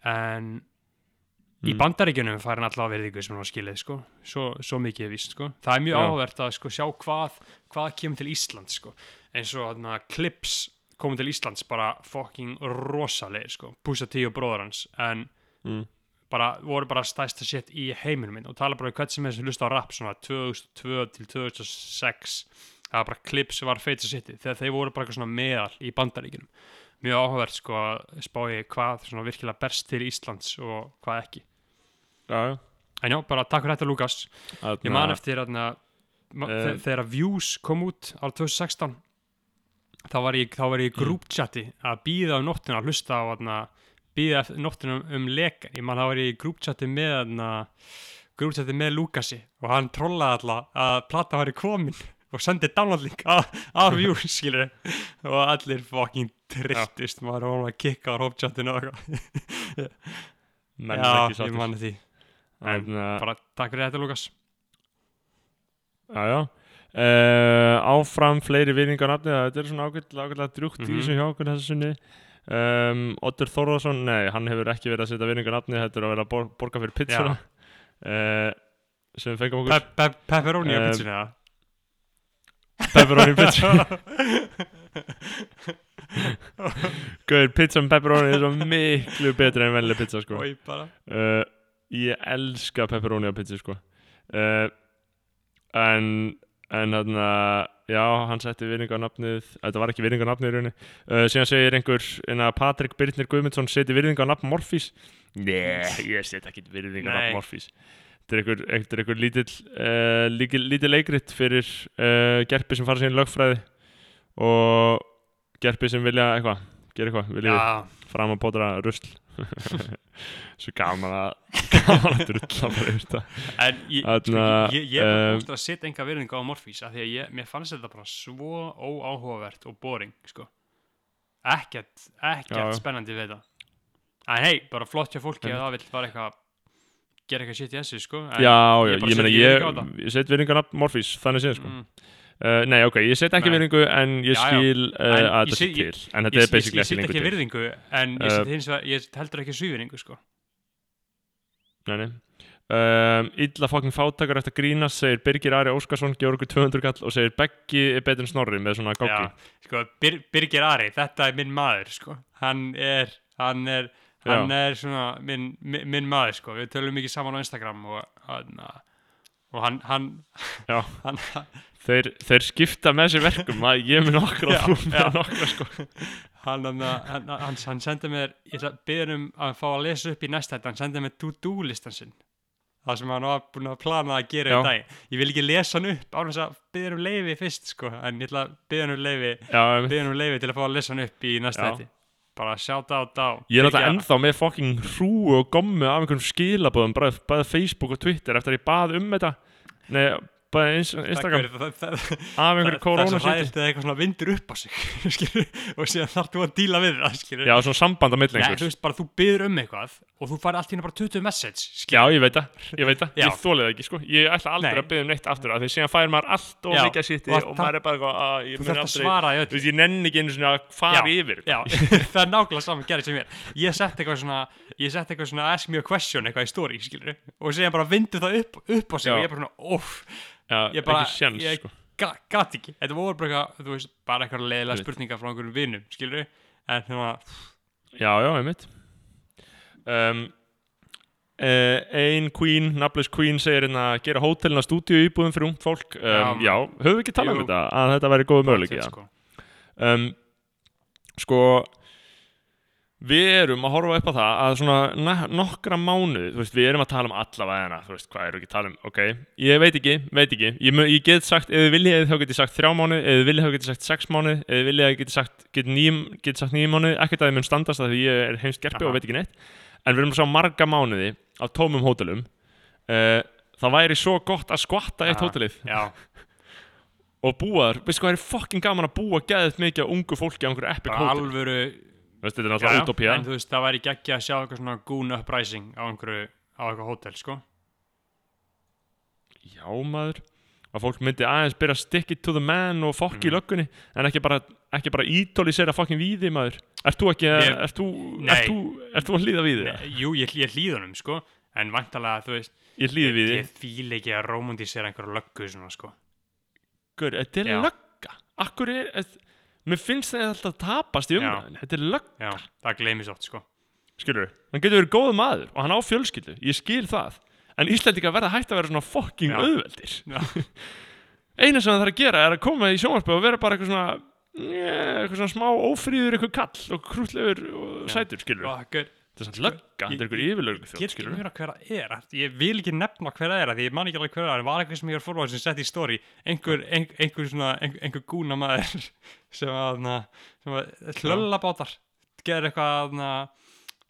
En í
Mm.
bandaríkjunum hann alltaf verðingu sem hann var skilið sko, svo, svo mikið víst sko, það er mjög áhugavert að sko sjá hvað, hvað kemur til Íslands sko, eins og þarna Clips komið til Íslands bara fucking rosalegir sko, Pusha T og bróður hans, en
mm.
bara, voru bara stæsta shit í heiminum minn. Og tala bara um hvert sem er sem hlusta á rap svona 2002 til 2006 það var bara klipp sem var feita shiti þegar þeir voru bara eitthvað svona meðal í bandaríkinum mjög áhugavert sko að spái hvað svona virkilega berst til Íslands og hvað ekki.
Já, já.
En já, bara takk fyrir þetta Lukas ég man eftir að
Eh.
þegar Views kom út á 2016 þá var ég, þá var ég í
Mm.
grúpchati að býða um nóttina að hlusta á þarna, býða eftir nóttina um lekan. Ég man þá var ég í grúpchati með þarna, grúpchati með Lukasi og hann trollaði alla að plata væri komin og sendið downloadlink af, Views skilur og allir fucking trilltist maður var að kikka á hópchatinu og eitthvað. Já, ég
sáttir.
man því. En
Þarna-
bara takk fyrir þetta Lukas.
Já, já. Uh, Áfram fleiri virðingar nafni Þetta er svona ágætlega drjúkt í
Mhm.
þessu hjá okkur þessu sunni um, Oddur Þórðarsson, nei, hann hefur ekki verið að setja virðingar nafni Þetta er að vera að bor borga fyrir pizzuna. Uh, sem fengum okkur
Pe pe pepperoni á
Eh,
pizzunni eða?
Pepperoni pizza Gauður, pizza með pepperoni er svo miklu betri en vennileg pizza sko.
Bara
uh, Ég elska pepperoni á pizza sko. uh, En En þarna, já, hann setti virðingu á nafnið, þetta var ekki virðingu á nafnið í rauninni. Uh, síðan segir einhver, en að Patrik Birnir Guðmundsson seti virðingu á nafn Morfís. Nei, ég set ekki virðingu á
Nei.
Þetta er einhver, er lítill, uh, lítill, leikrit fyrir uh, gerpi sem fara síðan í lögfræði og gerpi sem vilja eitthvað, gera eitthvað, vilja
Já,
fram að bótra rusl. Svo gaman að, gaman að drulla bara yfir þetta.
en ég, sko, er
eh,
búist að setja enga virðingu á Morfís af því að ég, mér fannst þetta bara svo óáhugavert og boring, sko ekkert, ekkert
Já, já.
spennandi við þetta en hei, bara flott hjá fólki
Einmitt.
að það vill bara eitthvað gera eitthvað shit í þessu, sko en,
Já,
ég
já, ég
set
meina
ekki
ég, ég set virðingar nafn Morfís, þannig séð sko.
mm,
uh, Nei, ok, ég set ekki virðingu en ég skil uh,
En
að
ég
þetta sé
set- ég-
til En
ég,
þetta er
ég,
basically
ég
ekki
set
lengur
ekki
til.
virðingu en ég
Eh,
set hins vegar, ég set heldur ekki svívirðingu, sko.
Nei, nei. Um, Illa fokkin fátakar eftir að grínast segir Birgir Ari Óskarsson, gefur okkur 200 kall og segir Beggi er betur en Snorri með svona
Já, sko, Bir, Birgir Ari, þetta er minn maður, sko. Hann er, hann er, hann er svona minn, minn, maður, sko. Við tölum mikið saman á Instagram og hann, og hann, hann, hann,
þeir, þeir skipta með sér verkum að ég nokkra
Já,
og þú
já.
nokkra sko
hann, hann, hann, hann, hann sendi mér, ég byrja um að fá að lesa upp í næst þetta, hann sendi mér to-do listan sinn. Það sem hann var búin að plana að gera
Já.
í dag. Ég vil ekki lesa hann upp á þess að byrja um leifi fyrst, sko. En ég byrja um
einmitt.
byrja um leifi til að fá að lesa hann upp í næst
Já.
þetta. Bara shout out á.
Ég er náttúrulega ennþá með fokking hrúu og gommu af einhverjum skilabóðum bara bæði Facebook og Twitter eftir að ég bað um þetta Nei, ins, Instagram af einhverju
það er svo hræðilegt að eitthvað svona vindur upp á sig skilur, og síðan þarf þú að díla við það skilur.
Já, svona samband á milli
Nei, þú veist bara þú byður um eitthvað og þú fari allt hérna bara 20 message
Já,
skilur.
ég veit það, ég veit það,
Já.
ég þólið það ekki sko. Ég ætla aldrei
Nei.
að byggja um neitt aftur af Því síðan fær maður allt og
Já,
mikið sitti
og
maður er bara eitthvað að ég mun aldrei Þú veist, ég nenni ekki einu svona að fara
Já,
yfir.
Já, það er nákvæmlega saman gerðið sem ég Ég sett eitthvað svona ask me a question eitthvað í story skilur og síðan bara vindu það upp, upp á sig
Já.
og ég bara svona óf,
Já,
ég bara
ekki sjans
ég
sko
gat ekki Þetta voru bara eitthvað, veist, bara eitthvað leiðilega
Einmitt.
spurningar frá einhverjum vinum skilur en svona,
Já, já, einmitt um, uh, Ein queen, nafnlaus queen segir hérna að gera hótelina stúdíu íbúðum fyrir ungt fólk um,
Já.
Höfum við ekki talað um þetta að þetta væri góð möguleik ja.
sko.
um, Sko Við erum að horfa upp á það að svona na- nokkra mánuð, þú veist, við erum að tala um alla væðina, þú veist, hvað við ekki að tala um, ok, ég veit ekki, veit ekki, ég, ég get sagt, þið viljið þá get ég sagt þrjá mánuð, ef þið viljið þá get ég sagt sex mánuð, ef þið viljið þá get ég sagt, get, nýjum, get sagt nýjum mánuð, ekkert að þið mun standast að því ég er heimst gerpi
Aha.
og veit ekki neitt, en við erum að sjá marga mánuði á tómum hótelum, uh, það væri svo gott að skvatta eitt hótelið. Og búa þar, veistu hvað er fucking gaman að búa þetta er náttúrulega utopía
En þú veist, það væri geggja að sjá eitthvað svona goon uprising á einhverju, á eitthvað hótel, sko.
Já maður. Að fólk myndi aðeins byrja að stick it to the man og fokk í
Mhm.
löggunni en ekki bara, ekki bara ídólisera fucking víði maður. Ert þú ekki,
Ég-
ert þú ert þú, ert þú að hlýða víði?
Nei, Jú, ég, ég hlýð honum, sko En vantalega, þú veist,
ég hlýði víði.
ég fíl ekki að romantísera einhverju löggu svona, sko.
Gaur, þetta er lögga. Akkur er, er Mér finnst það alltaf tapast í
Já.
umræðin Þetta er lögga,
Já, það gleymist oft, sko.
Skilur Hann getur verið góð maður og hann á fjölskyldu. Ég skil það. En Íslandika verða hægt að vera svona fucking
Já.
auðveldir.
Já.
Einu sem það þarf að gera er að koma í sjónvarpi og vera bara eitthvað svona yeah, eitthvað svona smá ófríður eitthvað kall og krútlegur og sætur skilur
Og
Þetta er svona lögga,
ég-
þetta er eitthvað yfirlöglu
Get
þjóð
ekki mjög hver það er Ég vil ekki nefna hver það er Því ég man ekki alveg hver það er. Það var eitthvað sem ég er fórváð sem sett í story Einhver, ein, einhver svona Einhver, einhver gúna maður Sem að að Hlöllabátar Gerði eitthvað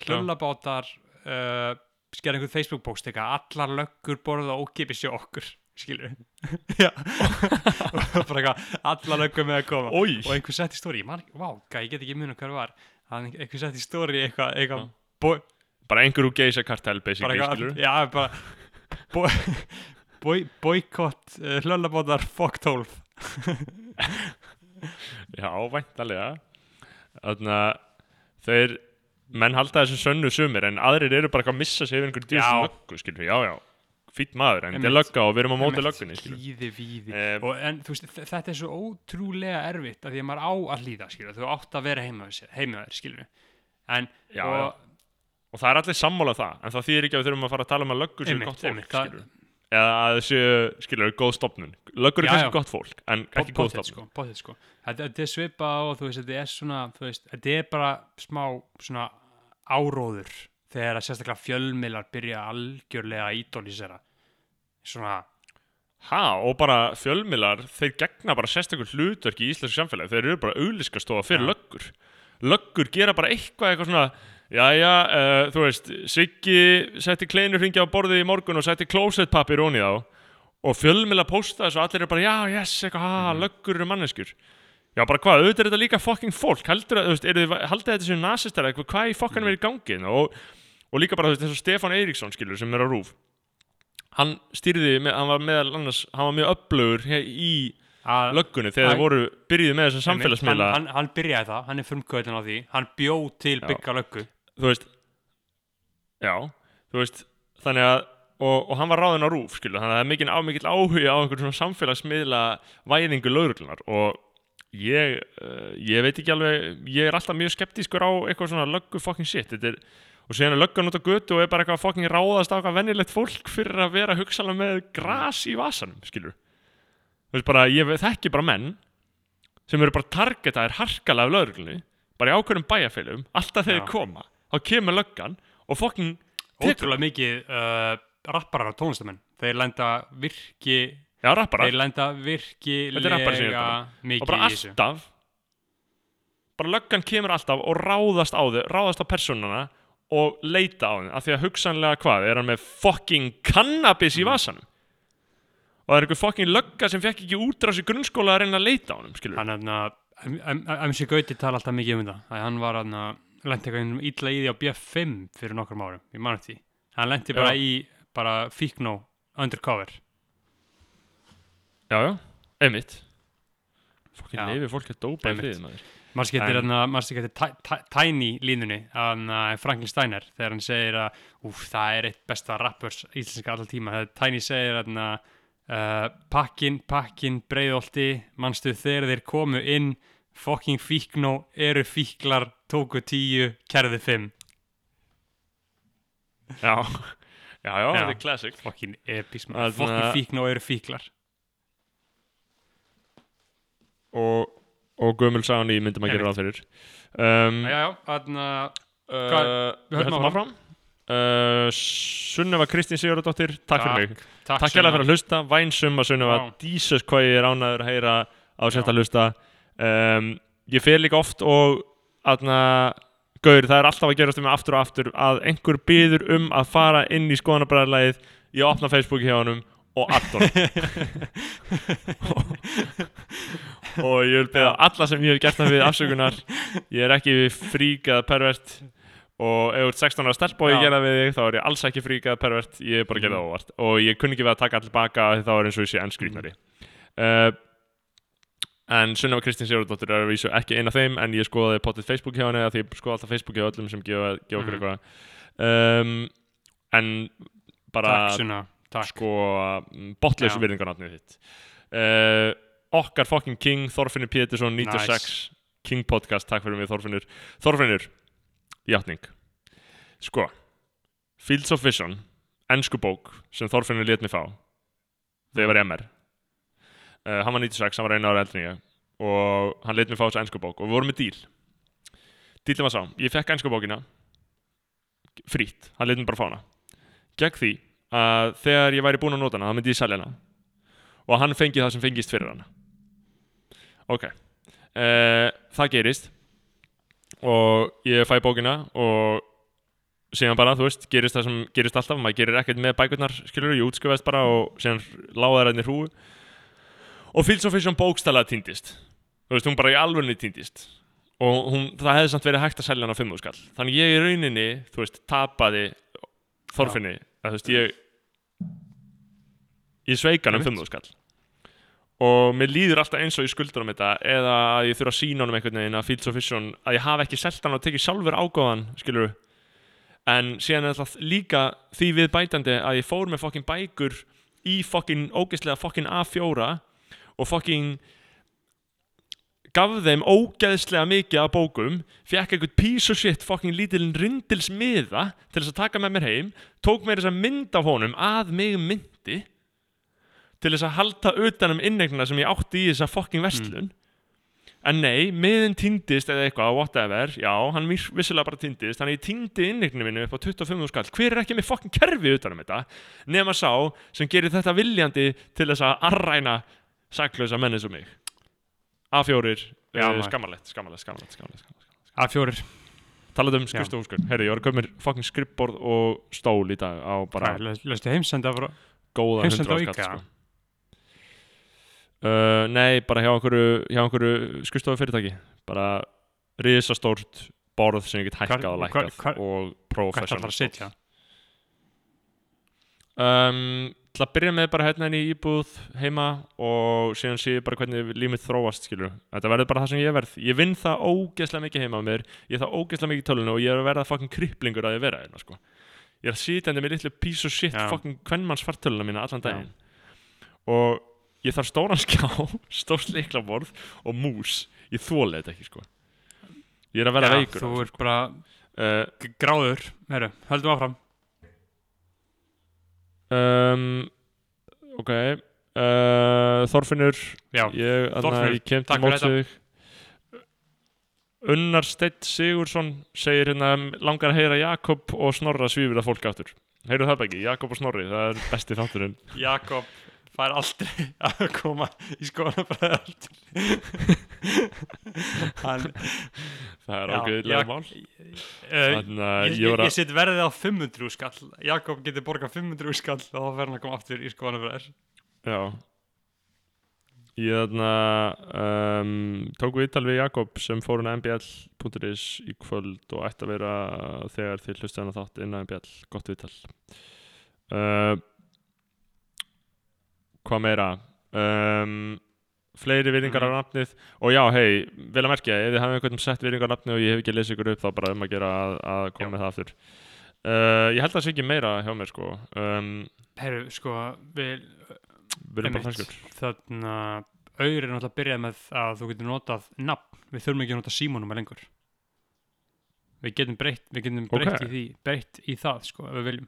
Hlöllabátar uh, Gerði einhver Facebook post Eitthvað allar löggur borða ókipi sjó okkur Skilur Já. Og bara eitthvað Allar löggur með að koma.
Ói,
Og einhver sett í story Ég man ekki Vá, gæ, ég get ekki muna hver það var. Er einhver sett í story Eitthvað. Boy,
bara einhver úr geisa kartel
bara
basically skilur
já, bara boy, boy, boykott uh, hlöllabóðar fuck 12
Já, væntalega Þannig að þeir menn halda þessu sönnu sumir en aðrir eru bara að missa sig yfir einhver djús
Já.
löggu, skilur, já, já. Fýtt maður, en þetta er lögga og við erum á móti löggunni,
hlýði
um,
og en þú veist, þetta er svo ótrúlega erfitt að því að maður á að hlýða skilur, þú átt að vera heima við heima við þér skilur en,
Já,
og,
já. Og það er allir sammála það, en það þýðir ekki að við þurfum að fara að tala um að löggur séu gott fólk, skilur eða að það séu, skilur, góð stopnun löggur er kannski gott fólk, en ekki góð stopnun
sko, pottet sko. Þetta, er svipa og þú veist, þetta er svona þú veist, þetta er bara smá svona áróður þegar að sérstaklega fjölmiðlar byrja algjörlega að ídólisera svona
Ha, og bara fjölmiðlar, þeir gegna bara sérstaklega hlutverk í íslensku samfélagi, þeir eru bara auðliskastofa fyrir löggur. Löggur gera bara eitthvað, eitthvað svona, jæja, uh, þú veist, Siggi setti kleinurringja á borðið í morgun og setti klósettpapir onni þá og fjölmiðla posta þessu og allir eru bara, já, yes, eitthvað, ha,
Mhm.
löggur eru manneskjur. Já, bara hvað, auðvitað er þetta líka fucking fólk, heldur að, þú veist, þið, haldið þetta sem nasistar eitthvað, hvað í fokkanum
Mhm.
er í gangi og, og líka bara, þú veist, eins og Stefán Eiríksson, skilur, sem er á rúf hann stýrði, með, hann var meðal annars hann var mjög öflugur he- í löggunni þegar þeir voru byrjuði með
Einmitt,
samfélagsmiðla
hann, hann, hann byrjaði það, hann er frumkvöldin á því hann bjó til
Já.
bygga löggu
þú veist já, þú veist þannig að og, og hann var ráðinn á rúf skilu, þannig að það er mikil, mikil áhuga á einhvern svona samfélagsmiðla væðingu lögreglunar og ég uh, ég veit ekki alveg, ég er alltaf mjög skeptískur á eitthvað svona löggu fucking shit þetta er, og síðan er löggan út á götu og er bara eitthvað fucking ráðast á eitthvað venjulegt fólk fyrir að vera hugsalega með gras í vasanum skilur. Þú veist bara, ég þekki bara menn sem eru bara targetaðir harkalega af lögreglunni bara í ákveðum bæjarfélum alltaf þegar þeir koma þá kemur löggan og fucking tekur
ótrúlega mikið uh, rapparar og tónlistamenn. Þeir lenda virki
já, rappara
þeir lenda
Þetta er rappari sem ég
virkilega
og
mikið
bara
í þessu.
alltaf bara löggan kemur alltaf og ráðast á þau ráðast á personana og leita á þau af því að hugsanlega hvað, er hann með fucking cannabis
Mm.
í vasanum? Og það er einhver fucking lögga sem fekk ekki útrás í grunnskóla að reyna að leita á honum skilur
hann er MC Gauti tala alltaf mikið um þetta að hann var hann lendi eitthvað ítla í því á BF5 fyrir nokkrum árum, ég mann því. Hann lendi bara
Já.
í bara fíknó undercover.
Já, já, einmitt. Fucking
Já.
leifi fólk að dópa í friði maður.
Getur hérna, Tiny línunni uh, Franklin Steiner þegar hann segir að úf, það er eitt besta rappers íslenska alltaf tíma. Tiny segir hérna uh, pakkin, pakkin, breiðolti manstu þegar þeir komu inn fucking fíknó, eru fíklar tóku tíu, kerði fimm.
Já, já, já, þetta er classic.
Fucking epism,
Þarna-
fucking fíknó eru fíklar.
Og, og gömul sagan í myndum að gera ráð fyrir. Um,
já, já, þarna
Uh,
Hvað-
við höldum áfram. uh, Sunneva Kristín Sigurðardóttir Takk fyrir mig.
Takk,
Takk fyrir að hlusta. Vænsum að Sunneva.
Vá.
Jesus hvað ég er ánæður að heyra á að hlusta um, Ég fer líka oft og aðna Gaur, það er alltaf að gerast um mig aftur og aftur að einhver byður um að fara inn í skoðanabræðarlægið ég opna Facebook hjá honum og addon og ég vil beða alla sem ég hef gert það við afsökunar ég er ekki frík eða pervert og ef þú ert 16 ára stelp og ég gera við þig þá er ég alls ekki frík eða pervert ég er bara að gera það óvart. Og ég kunni ekki við að taka allir baka þá er eins og ég sé ennskrýtnari uh, en Sunneva Kristín Sigurðardóttir er að vísu ekki einn af þeim en ég skoðaði potið Facebook hjá henni því ég skoða alltaf Facebook hjá öllum sem gefa, gefa okkur
Mhm.
eitthvað. Um, en bara
Takk,
sko botlausu
Já.
virðingarnafnið þitt. Uh, okkar fucking king Þorfinnur Pétursson 96
Nice.
King Podcast, takk fyrir mig Þorfinnur. Þorfinnur, játning. Sko Fields of Vision, ennsku bók sem Þorfinnur let mig fá þegar ég var í MR uh, hann var 96, hann var einu ára eldri en ég. Og hann let mig fá þessa ennsku bók. Og við vorum með díl. Dílinn var sá, ég fekk ennsku bókina. Frýtt, hann let mig bara fá hana. Gegn því að þegar ég væri búinn að nota hana þá myndi ég selja hana. Og hann fengi það sem fengist fyrir hana. Ok. Uh, það gerist. Og ég fæ bókina og síðan bara, þú veist, gerist það sem gerist alltaf, maður gerir ekkert með bækurnar skilur, ég útskjöfast bara og síðan láða þær henni hrúu og Fields of Vision bókstælega týndist. Þú veist, hún bara í alvörni týndist. Og hún, það hefði samt verið hægt að selja hana á 5 skall. Þannig ég í rauninni, þú veist, tapaði Þorfinni, að þú veist, ég ég sveik hann um
Einmitt.
5 skall. Og mér líður alltaf eins og ég skuldur um þetta eða að ég þurfa að sína honum einhvern veginn að Fields of Vision, að ég hafa ekki selt hann og tekið sjálfur ágóðan, skilur en síðan er alltaf líka því við bætandi að ég fór með fokkin bækur í fokkin ógeðslega fokkin A4 og fokkin gaf þeim ógeðslega mikið af bókum fekk eitthvað piece of shit fokkin lítilinn rindilsmiða til þess að taka með mér heim tók mér þess að mynd af honum að mig myndi til þess að halda utan um innegnina sem ég átti í þessa fokkin verslun. En nei, miðin týndist eða eitthvað, whatever, já, hann viss- vissulega bara týndist, þannig ég týndi innegninu minu upp á 25 skall, hver er ekki með fokkin kerfi utan um þetta, nema sá sem gerir þetta viljandi til þess að arræna saklausa menni sem mig A4,
Já,
uh,
maður.
skammarlegt, skammarlegt, skammarlegt, skammarlegt, skammarlegt.
A4
Talað um
Já.
skrifstofúskur, herri, ég var að köpa mér fokkin skrifborð og stól í dag á bara
Lestu heimsenda frá
góða
Heimsenda á
100
IKEA?
skall sko. uh, Nei, bara hjá einhverju, einhverju skrifstofu fyrirtæki bara risastórt borð sem ég get hækkað og lækkað og
Hvað það
professional
að sitja?
um, til að byrja með bara hérna í íbúð heima og síðan sé ég bara hvernig límið þróast skilur þetta verður bara það sem ég verð. Ég vinn það ógeðslega mikið heima á mér ég er það ógeðslega mikið í tölunni og ég er að verða fucking kripplingur að ég vera hérna sko. Ég er að sitja henni með litlu piece of shit
Já.
fucking kvennmanns fartöluna mína allan daginn. Og ég þarf stóran skjá stórt liklaborð og mús. Ég þóla þetta ekki sko. Ég er að verða
Já,
veikur
Þú
af þessu,
er bara
uh,
gráður. Herru, höldum áfram
um, ok uh, Þorfinnur ég, ég kem til
takk fyrir
móts við þig. Unnar Steitt Sigursson segir hérna langar að heyra Jakob og Snorra svífur að fólk aftur. Heyrðu það ekki, Jakob og Snorri, það er besti þátturinn.
Jakob fær aldrei að koma í skólanabræði aftur Hann
það er
Jak-
mál. þannig að
Ég,
ég, var
ég
að
set verðið á 500 skall Jakob getur borgað 500 skall og þá fer hann að koma aftur í skólanabræðir
já. Ég þarna um, tók við ítal við Jakob sem fór hann mbl.is í kvöld og ætti að vera þegar þið hlustu hann þátt inn á mbl, gott viðtal. Uh, hvað meira. Um, fleiri virðingar
Mhm.
á nafnið. Og já, hei, vel að merkja ef þið hafið einhvern sett virðingar á nafnið og ég hef ekki lesið ykkur upp þá bara um að gera að, að koma
Já.
með það aftur. Uh, ég held að það sé ekki meira hjá mér sko. Um,
Herru, sko, við
við erum bara franskur
Þannig að auður er náttúrulega að byrja með að þú getur notað nafn. Við þurfum ekki að nota símónum lengur. Við getum breytt, við getum breytt
Ok.
í því Breytt í það, sko, ef við viljum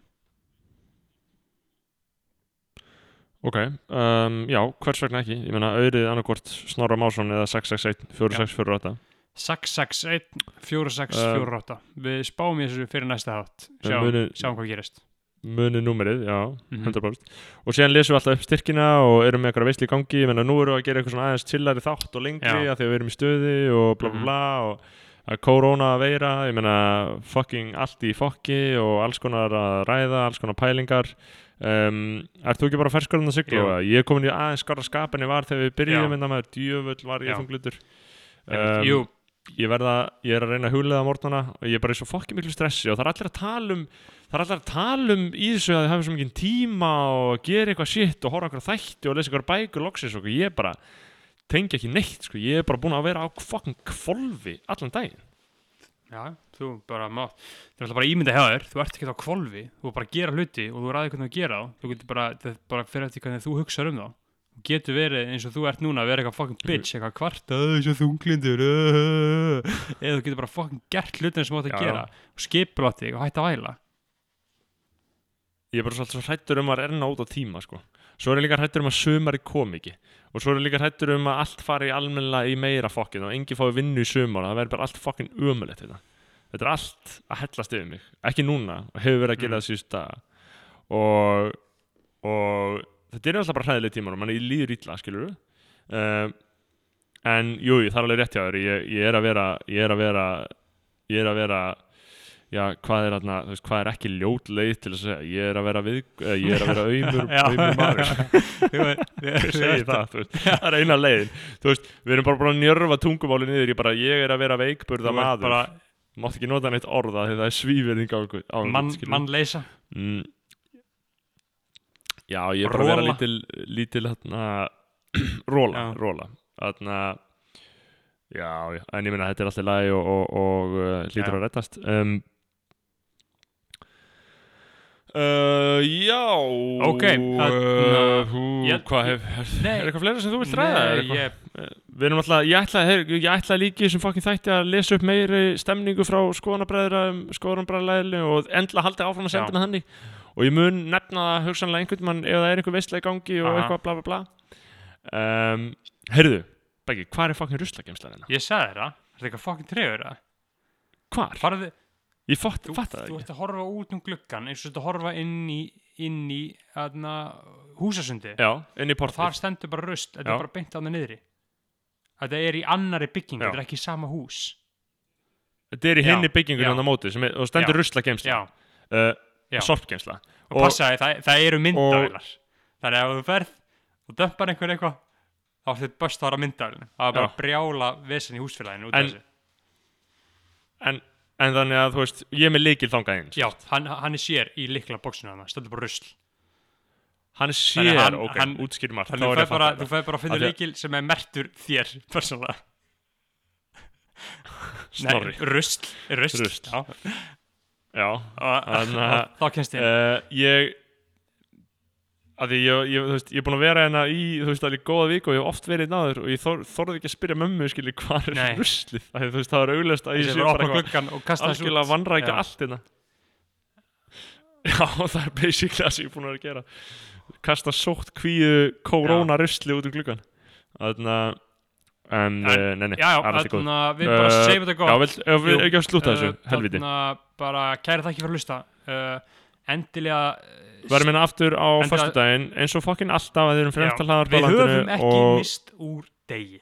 Ok, um, já, hvers vegna ekki? Ég meina, auðrið annarkvort Snorra Másson eða 661 4648
661 4648 Við spáum í þessu fyrir næsta hátt
En
Sjáum,
muni-
sjáum hvað gerist.
Munið númerið, já,
Mhm.
100% Og síðan lesum við alltaf upp styrkina og erum með eitthvað veisli í gangi. Ég meina, nú erum við að gera eitthvað svona aðeins chillari þátt og lengri að því að við erum í stöði og bla bla
Mhm.
bla og að korona veira, ég meina fucking allt í fokki og alls konar að ræða, alls konar pælingar um, Ert þú ekki bara ferskurinn að?
Jú.
eða? Ég er komin í aðeins skarra skap en ég var þegar við byrjuðum
Já.
minna maður djöfull var ég
Já.
þunglutur
um, jú,
ég verða, ég er að reyna að huglega morgnana og ég er bara í svo fokki miklu stressi og það er allir að tala um það er allir að tala um í þessu að þið hafa svo mikið tíma og gera eitthvað shit og horfa okkur þætti og lesa eitthvað bækur loksins og ég bara tengi ekki neitt sko, ég er bara búin að vera á fokkin kvolfi allan daginn
já, þú bara mátt þú er alltaf bara ímynda hjá þér, þú ert ekki á kvolfi þú er bara að gera hluti og þú ræði hvernig þú gera þá þú getur bara, það er bara fyrir eftir hvernig þú hugsaður um þá. Þú getur verið eins og þú ert núna að vera eitthvað fucking bitch, eitthvað kvarta eins og þunglindur eða þú getur bara fucking gert hlutin sem þú átt að gera og skipur þig og hætta að væla.
Ég er bara svolítið svo hrættur um að renna út á tíma sko. svo er ég líka hrættur um að sumari kom ekki. Og svo er ég líka hrættur um að allt fari almennilega í meira fokkin og engi fái vinnu í sumar það verður bara allt fokkin umulett þetta. Þetta er allt að hellast yfir mig. Ekki núna og hefur verið að gera
Mm.
það síðust dag og, og þetta er alltaf bara hræðileg tímar og manni líður illa skilur um, en jú, það er alveg rétt hjá þér. Ég, ég er að vera ég er að vera er að vera já, hvað er, atna, veist, hvað er ekki ljót leið til að segja, ég er að vera við, eh, ég er að vera auðmur, auðmur maður. Segir það, þú það er eina leiðin. Þú veist, við erum bara bara að njörfa tungumáli niður, ég bara, ég er að vera veikburða maður.
bara
mátt ekki nota neitt orða því það er svíverðing á okkur á okkur,
mann,
skilurðu.
mann leysa
mm. já, ég er bara að vera lítil lítil, hérna róla,
Já.
róla hérna já, já, en ég minna, þetta er alltaf lagi og, og, og lítur
Já.
að rettast um, Uh, já
Ok, Ég-
hvað hef, er, eitthvað fleira sem þú vilt ræða?
Ég,
ætla, ætla líka þessum fokkin þætti að lesa upp meiri stemningu frá skoðanabræðra skoðanabræðralæðinu og endla haldi áfram að senda þannig og ég mun nefna það hugsanlega einhvern mann ef það er einhver veistlega í gangi og eitthvað bla bla bla um, Heyrðu, Beggi, hvað er fokkin ruslagemslan hérna?
ég sagði það er þetta eitthvað fucking trefur
Hvar?
farðu,
Ég fatt,
þú,
fatt það
þú
ekki.
ert að horfa út um gluggan eins og þú ert að horfa inn í, inn í aðna, húsasundi.
Já, inn í
og þar stendur bara rust þetta er bara beint á það niðri. Þetta er í annari bygging,
Já.
þetta er ekki sama hús.
Þetta er í byggingun
já.
hérna á móti er, og stendur
já,
uh. Sorpgemsla
og,
Og-
passaði, það, það eru myndavilar þannig að ef þú ferð og dömpar einhver eitthvað þá er þetta best að vara myndavilinu það er bara brjála vesen í húsfélaginu út af þessu.
en, en þannig að þú veist, ég er með líkil þangað eins
já, hann, hann er sér í likla bóksinu hann stendur bara rusl
Hann
Þannig
sér,
hann-
ok,
hann-
útskýr margt
þú
er að
bara, bara að finna líkil sem er mertur þér, persónulega.
Snorri
rusl, rusl.
Rusl.
Já,
Já,
og, og þá kennst ég.
uh, ég að ég, ég, veist, ég er búin að vera hérna í þú veist, alveg góða viku og ég hef oft verið náður og ég þor, þorði ekki að spyrja mömmu skilji hvað er ruslið? Þú veist, það er auglest að ég sé
bara
eitthvað algjörlega vannrækja allt hérna. Já, það er basically það sem ég er búin að vera að gera. Kasta sótt kvíu korona rusli út úr gluggan þannig að en,
En-
en nei, nei,
Já, já,
það er alltaf góð
við bara
Uh,
segjum þetta
ef við
Jú.
ekki að slúta þessu,
Uh,
helviti
bara kæra þakki fyrir að hlusta. Uh, endilega...
Verðum hérna aftur á föstudaginn eins og fokkin alltaf að þið erum fremst að hlaðar
Við höfum ekki
og
mist úr degi.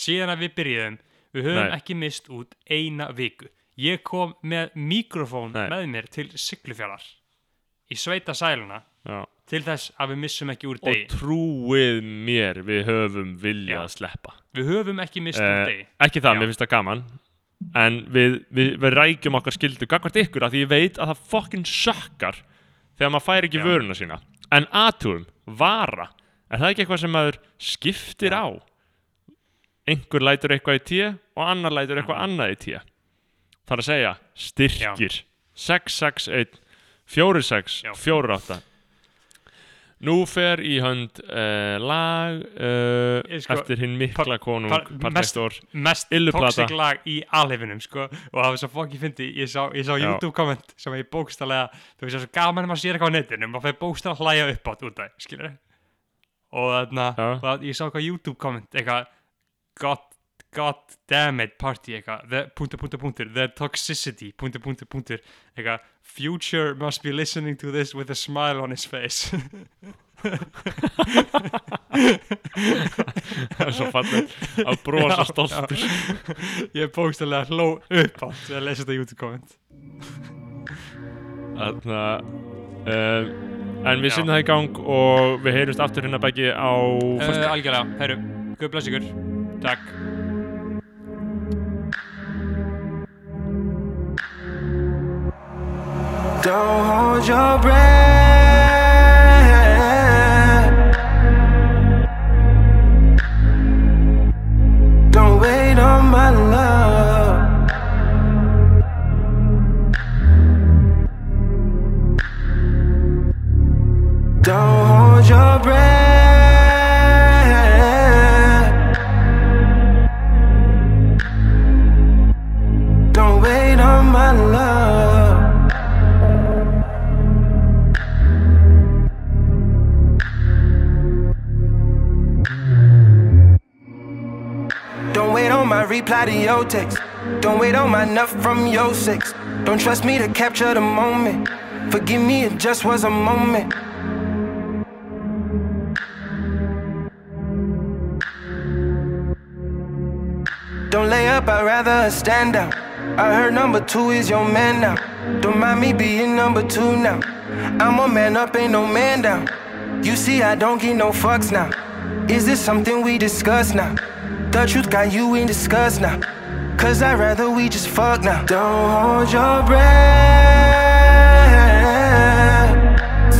Síðan að við byrjuðum, við höfum
Nei.
ekki mist út eina viku. Ég kom með mikrofón
Nei.
með mér til Siglufjallar í sveita sæluna
já,
til þess að við missum ekki úr
og
degi.
trúið mér við höfum vilja
Já.
að sleppa
Við höfum ekki mist
Eh,
úr degi.
ekki það,
Já.
mér finnst það gaman en við, við, við rækjum okkar skildu gagvart ykkur að því ég veit að það fokkin sökkar þegar maður fær ekki
Já.
vöruna sína. En aðtúrum, vara er það ekki eitthvað sem maður skiptir á? Einhver lætur eitthvað í tíu og annar lætur eitthvað annað í tíu það er að segja styrkir. 661 46
Já.
48 Nú fer í hönd uh, lag uh,
sko-
eftir hinn mikla konung
par- mest-
Partektor
Mest
Illuplata.
toxic lag í alheifinum sko og það var svo fokki fyndi ég sá, ég sá. YouTube komment sem ég bókstallega þú veist það er svo gaman að maður sér eitthvað á netinu maður fyrir bókstallega hlæja upp átt út af og
Já.
og ég sá eitthvað YouTube komment eitthvað God, God damn it party eitthvað. The, punktur, punktur, punktur, the toxicity punktur, punktur, punktur. Eitthvað future must be listening to this with a smile on his face.
Það er svo fallið að brosa stoltur.
Ég bókstæðlega hló upp á þegar að lesa þetta YouTube komment
Þannig að uh, En við
Já.
sinnum það í gang og við heyrumst aftur hérna bæki á
uh, Algjörlega, herru, guð bless ykkur. Takk
Don't hold your breath. Don't wait on my love. Don't hold your breath. Reply to your text. Don't wait on my nut from your sex. Don't trust me to capture the moment. Forgive me, it just was a moment. Don't lay up, I'd rather stand down. I heard number two is your man now. Don't mind me being number two now. I'm a man up, ain't no man down. You see, I don't give no fucks now. Is this something we discuss now? The truth got you in disgust now. Cause I'd rather we just fuck now. Don't hold your breath.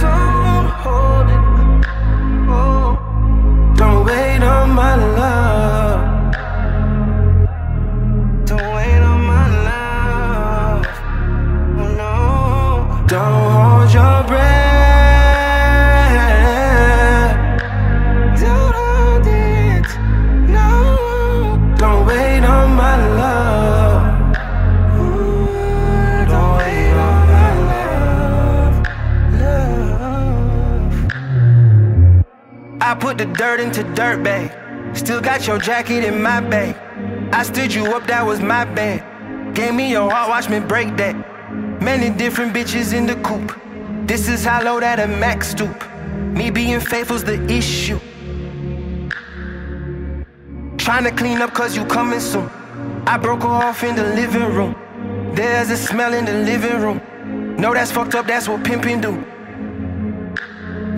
Don't hold it. Oh. Don't wait on my love. Put the dirt into dirt bag. Still got your jacket in my bag. I stood you up, that was my bad. Gave me your heart, watch me break that. Many different bitches in the coop. This is how low that a max stoop. Me being faithful's the issue. Trying to clean up cause you coming soon. I broke her off in the living room. There's a smell in the living room. No, that's fucked up, that's what pimping do.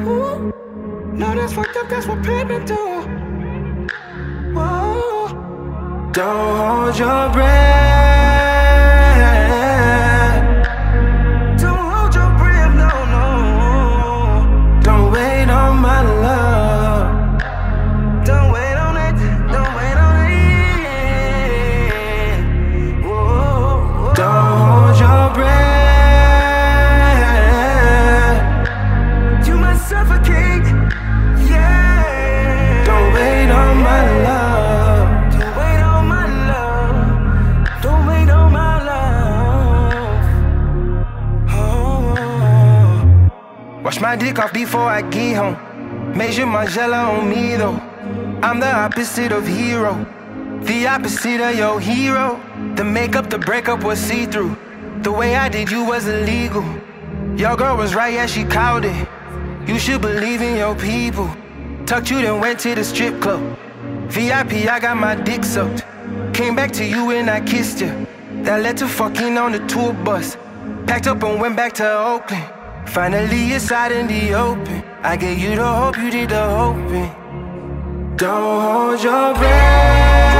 Ooh. No, that's fucked up, that's what pimping do. Whoa. Don't hold your breath. Before I get home. Measure my jello on me though. I'm the opposite of hero. The opposite of your hero. The makeup, the breakup was see through. The way I did you was illegal. Your girl was right, yeah, she called it. You should believe in your people. Tucked you, then went to the strip club. VIP, I got my dick sucked. Came back to you and I kissed you. That led to fucking on the tour bus. Packed up and went back to Oakland. Finally, it's out in the open. I gave you the hope, you did the hoping. Don't hold your breath.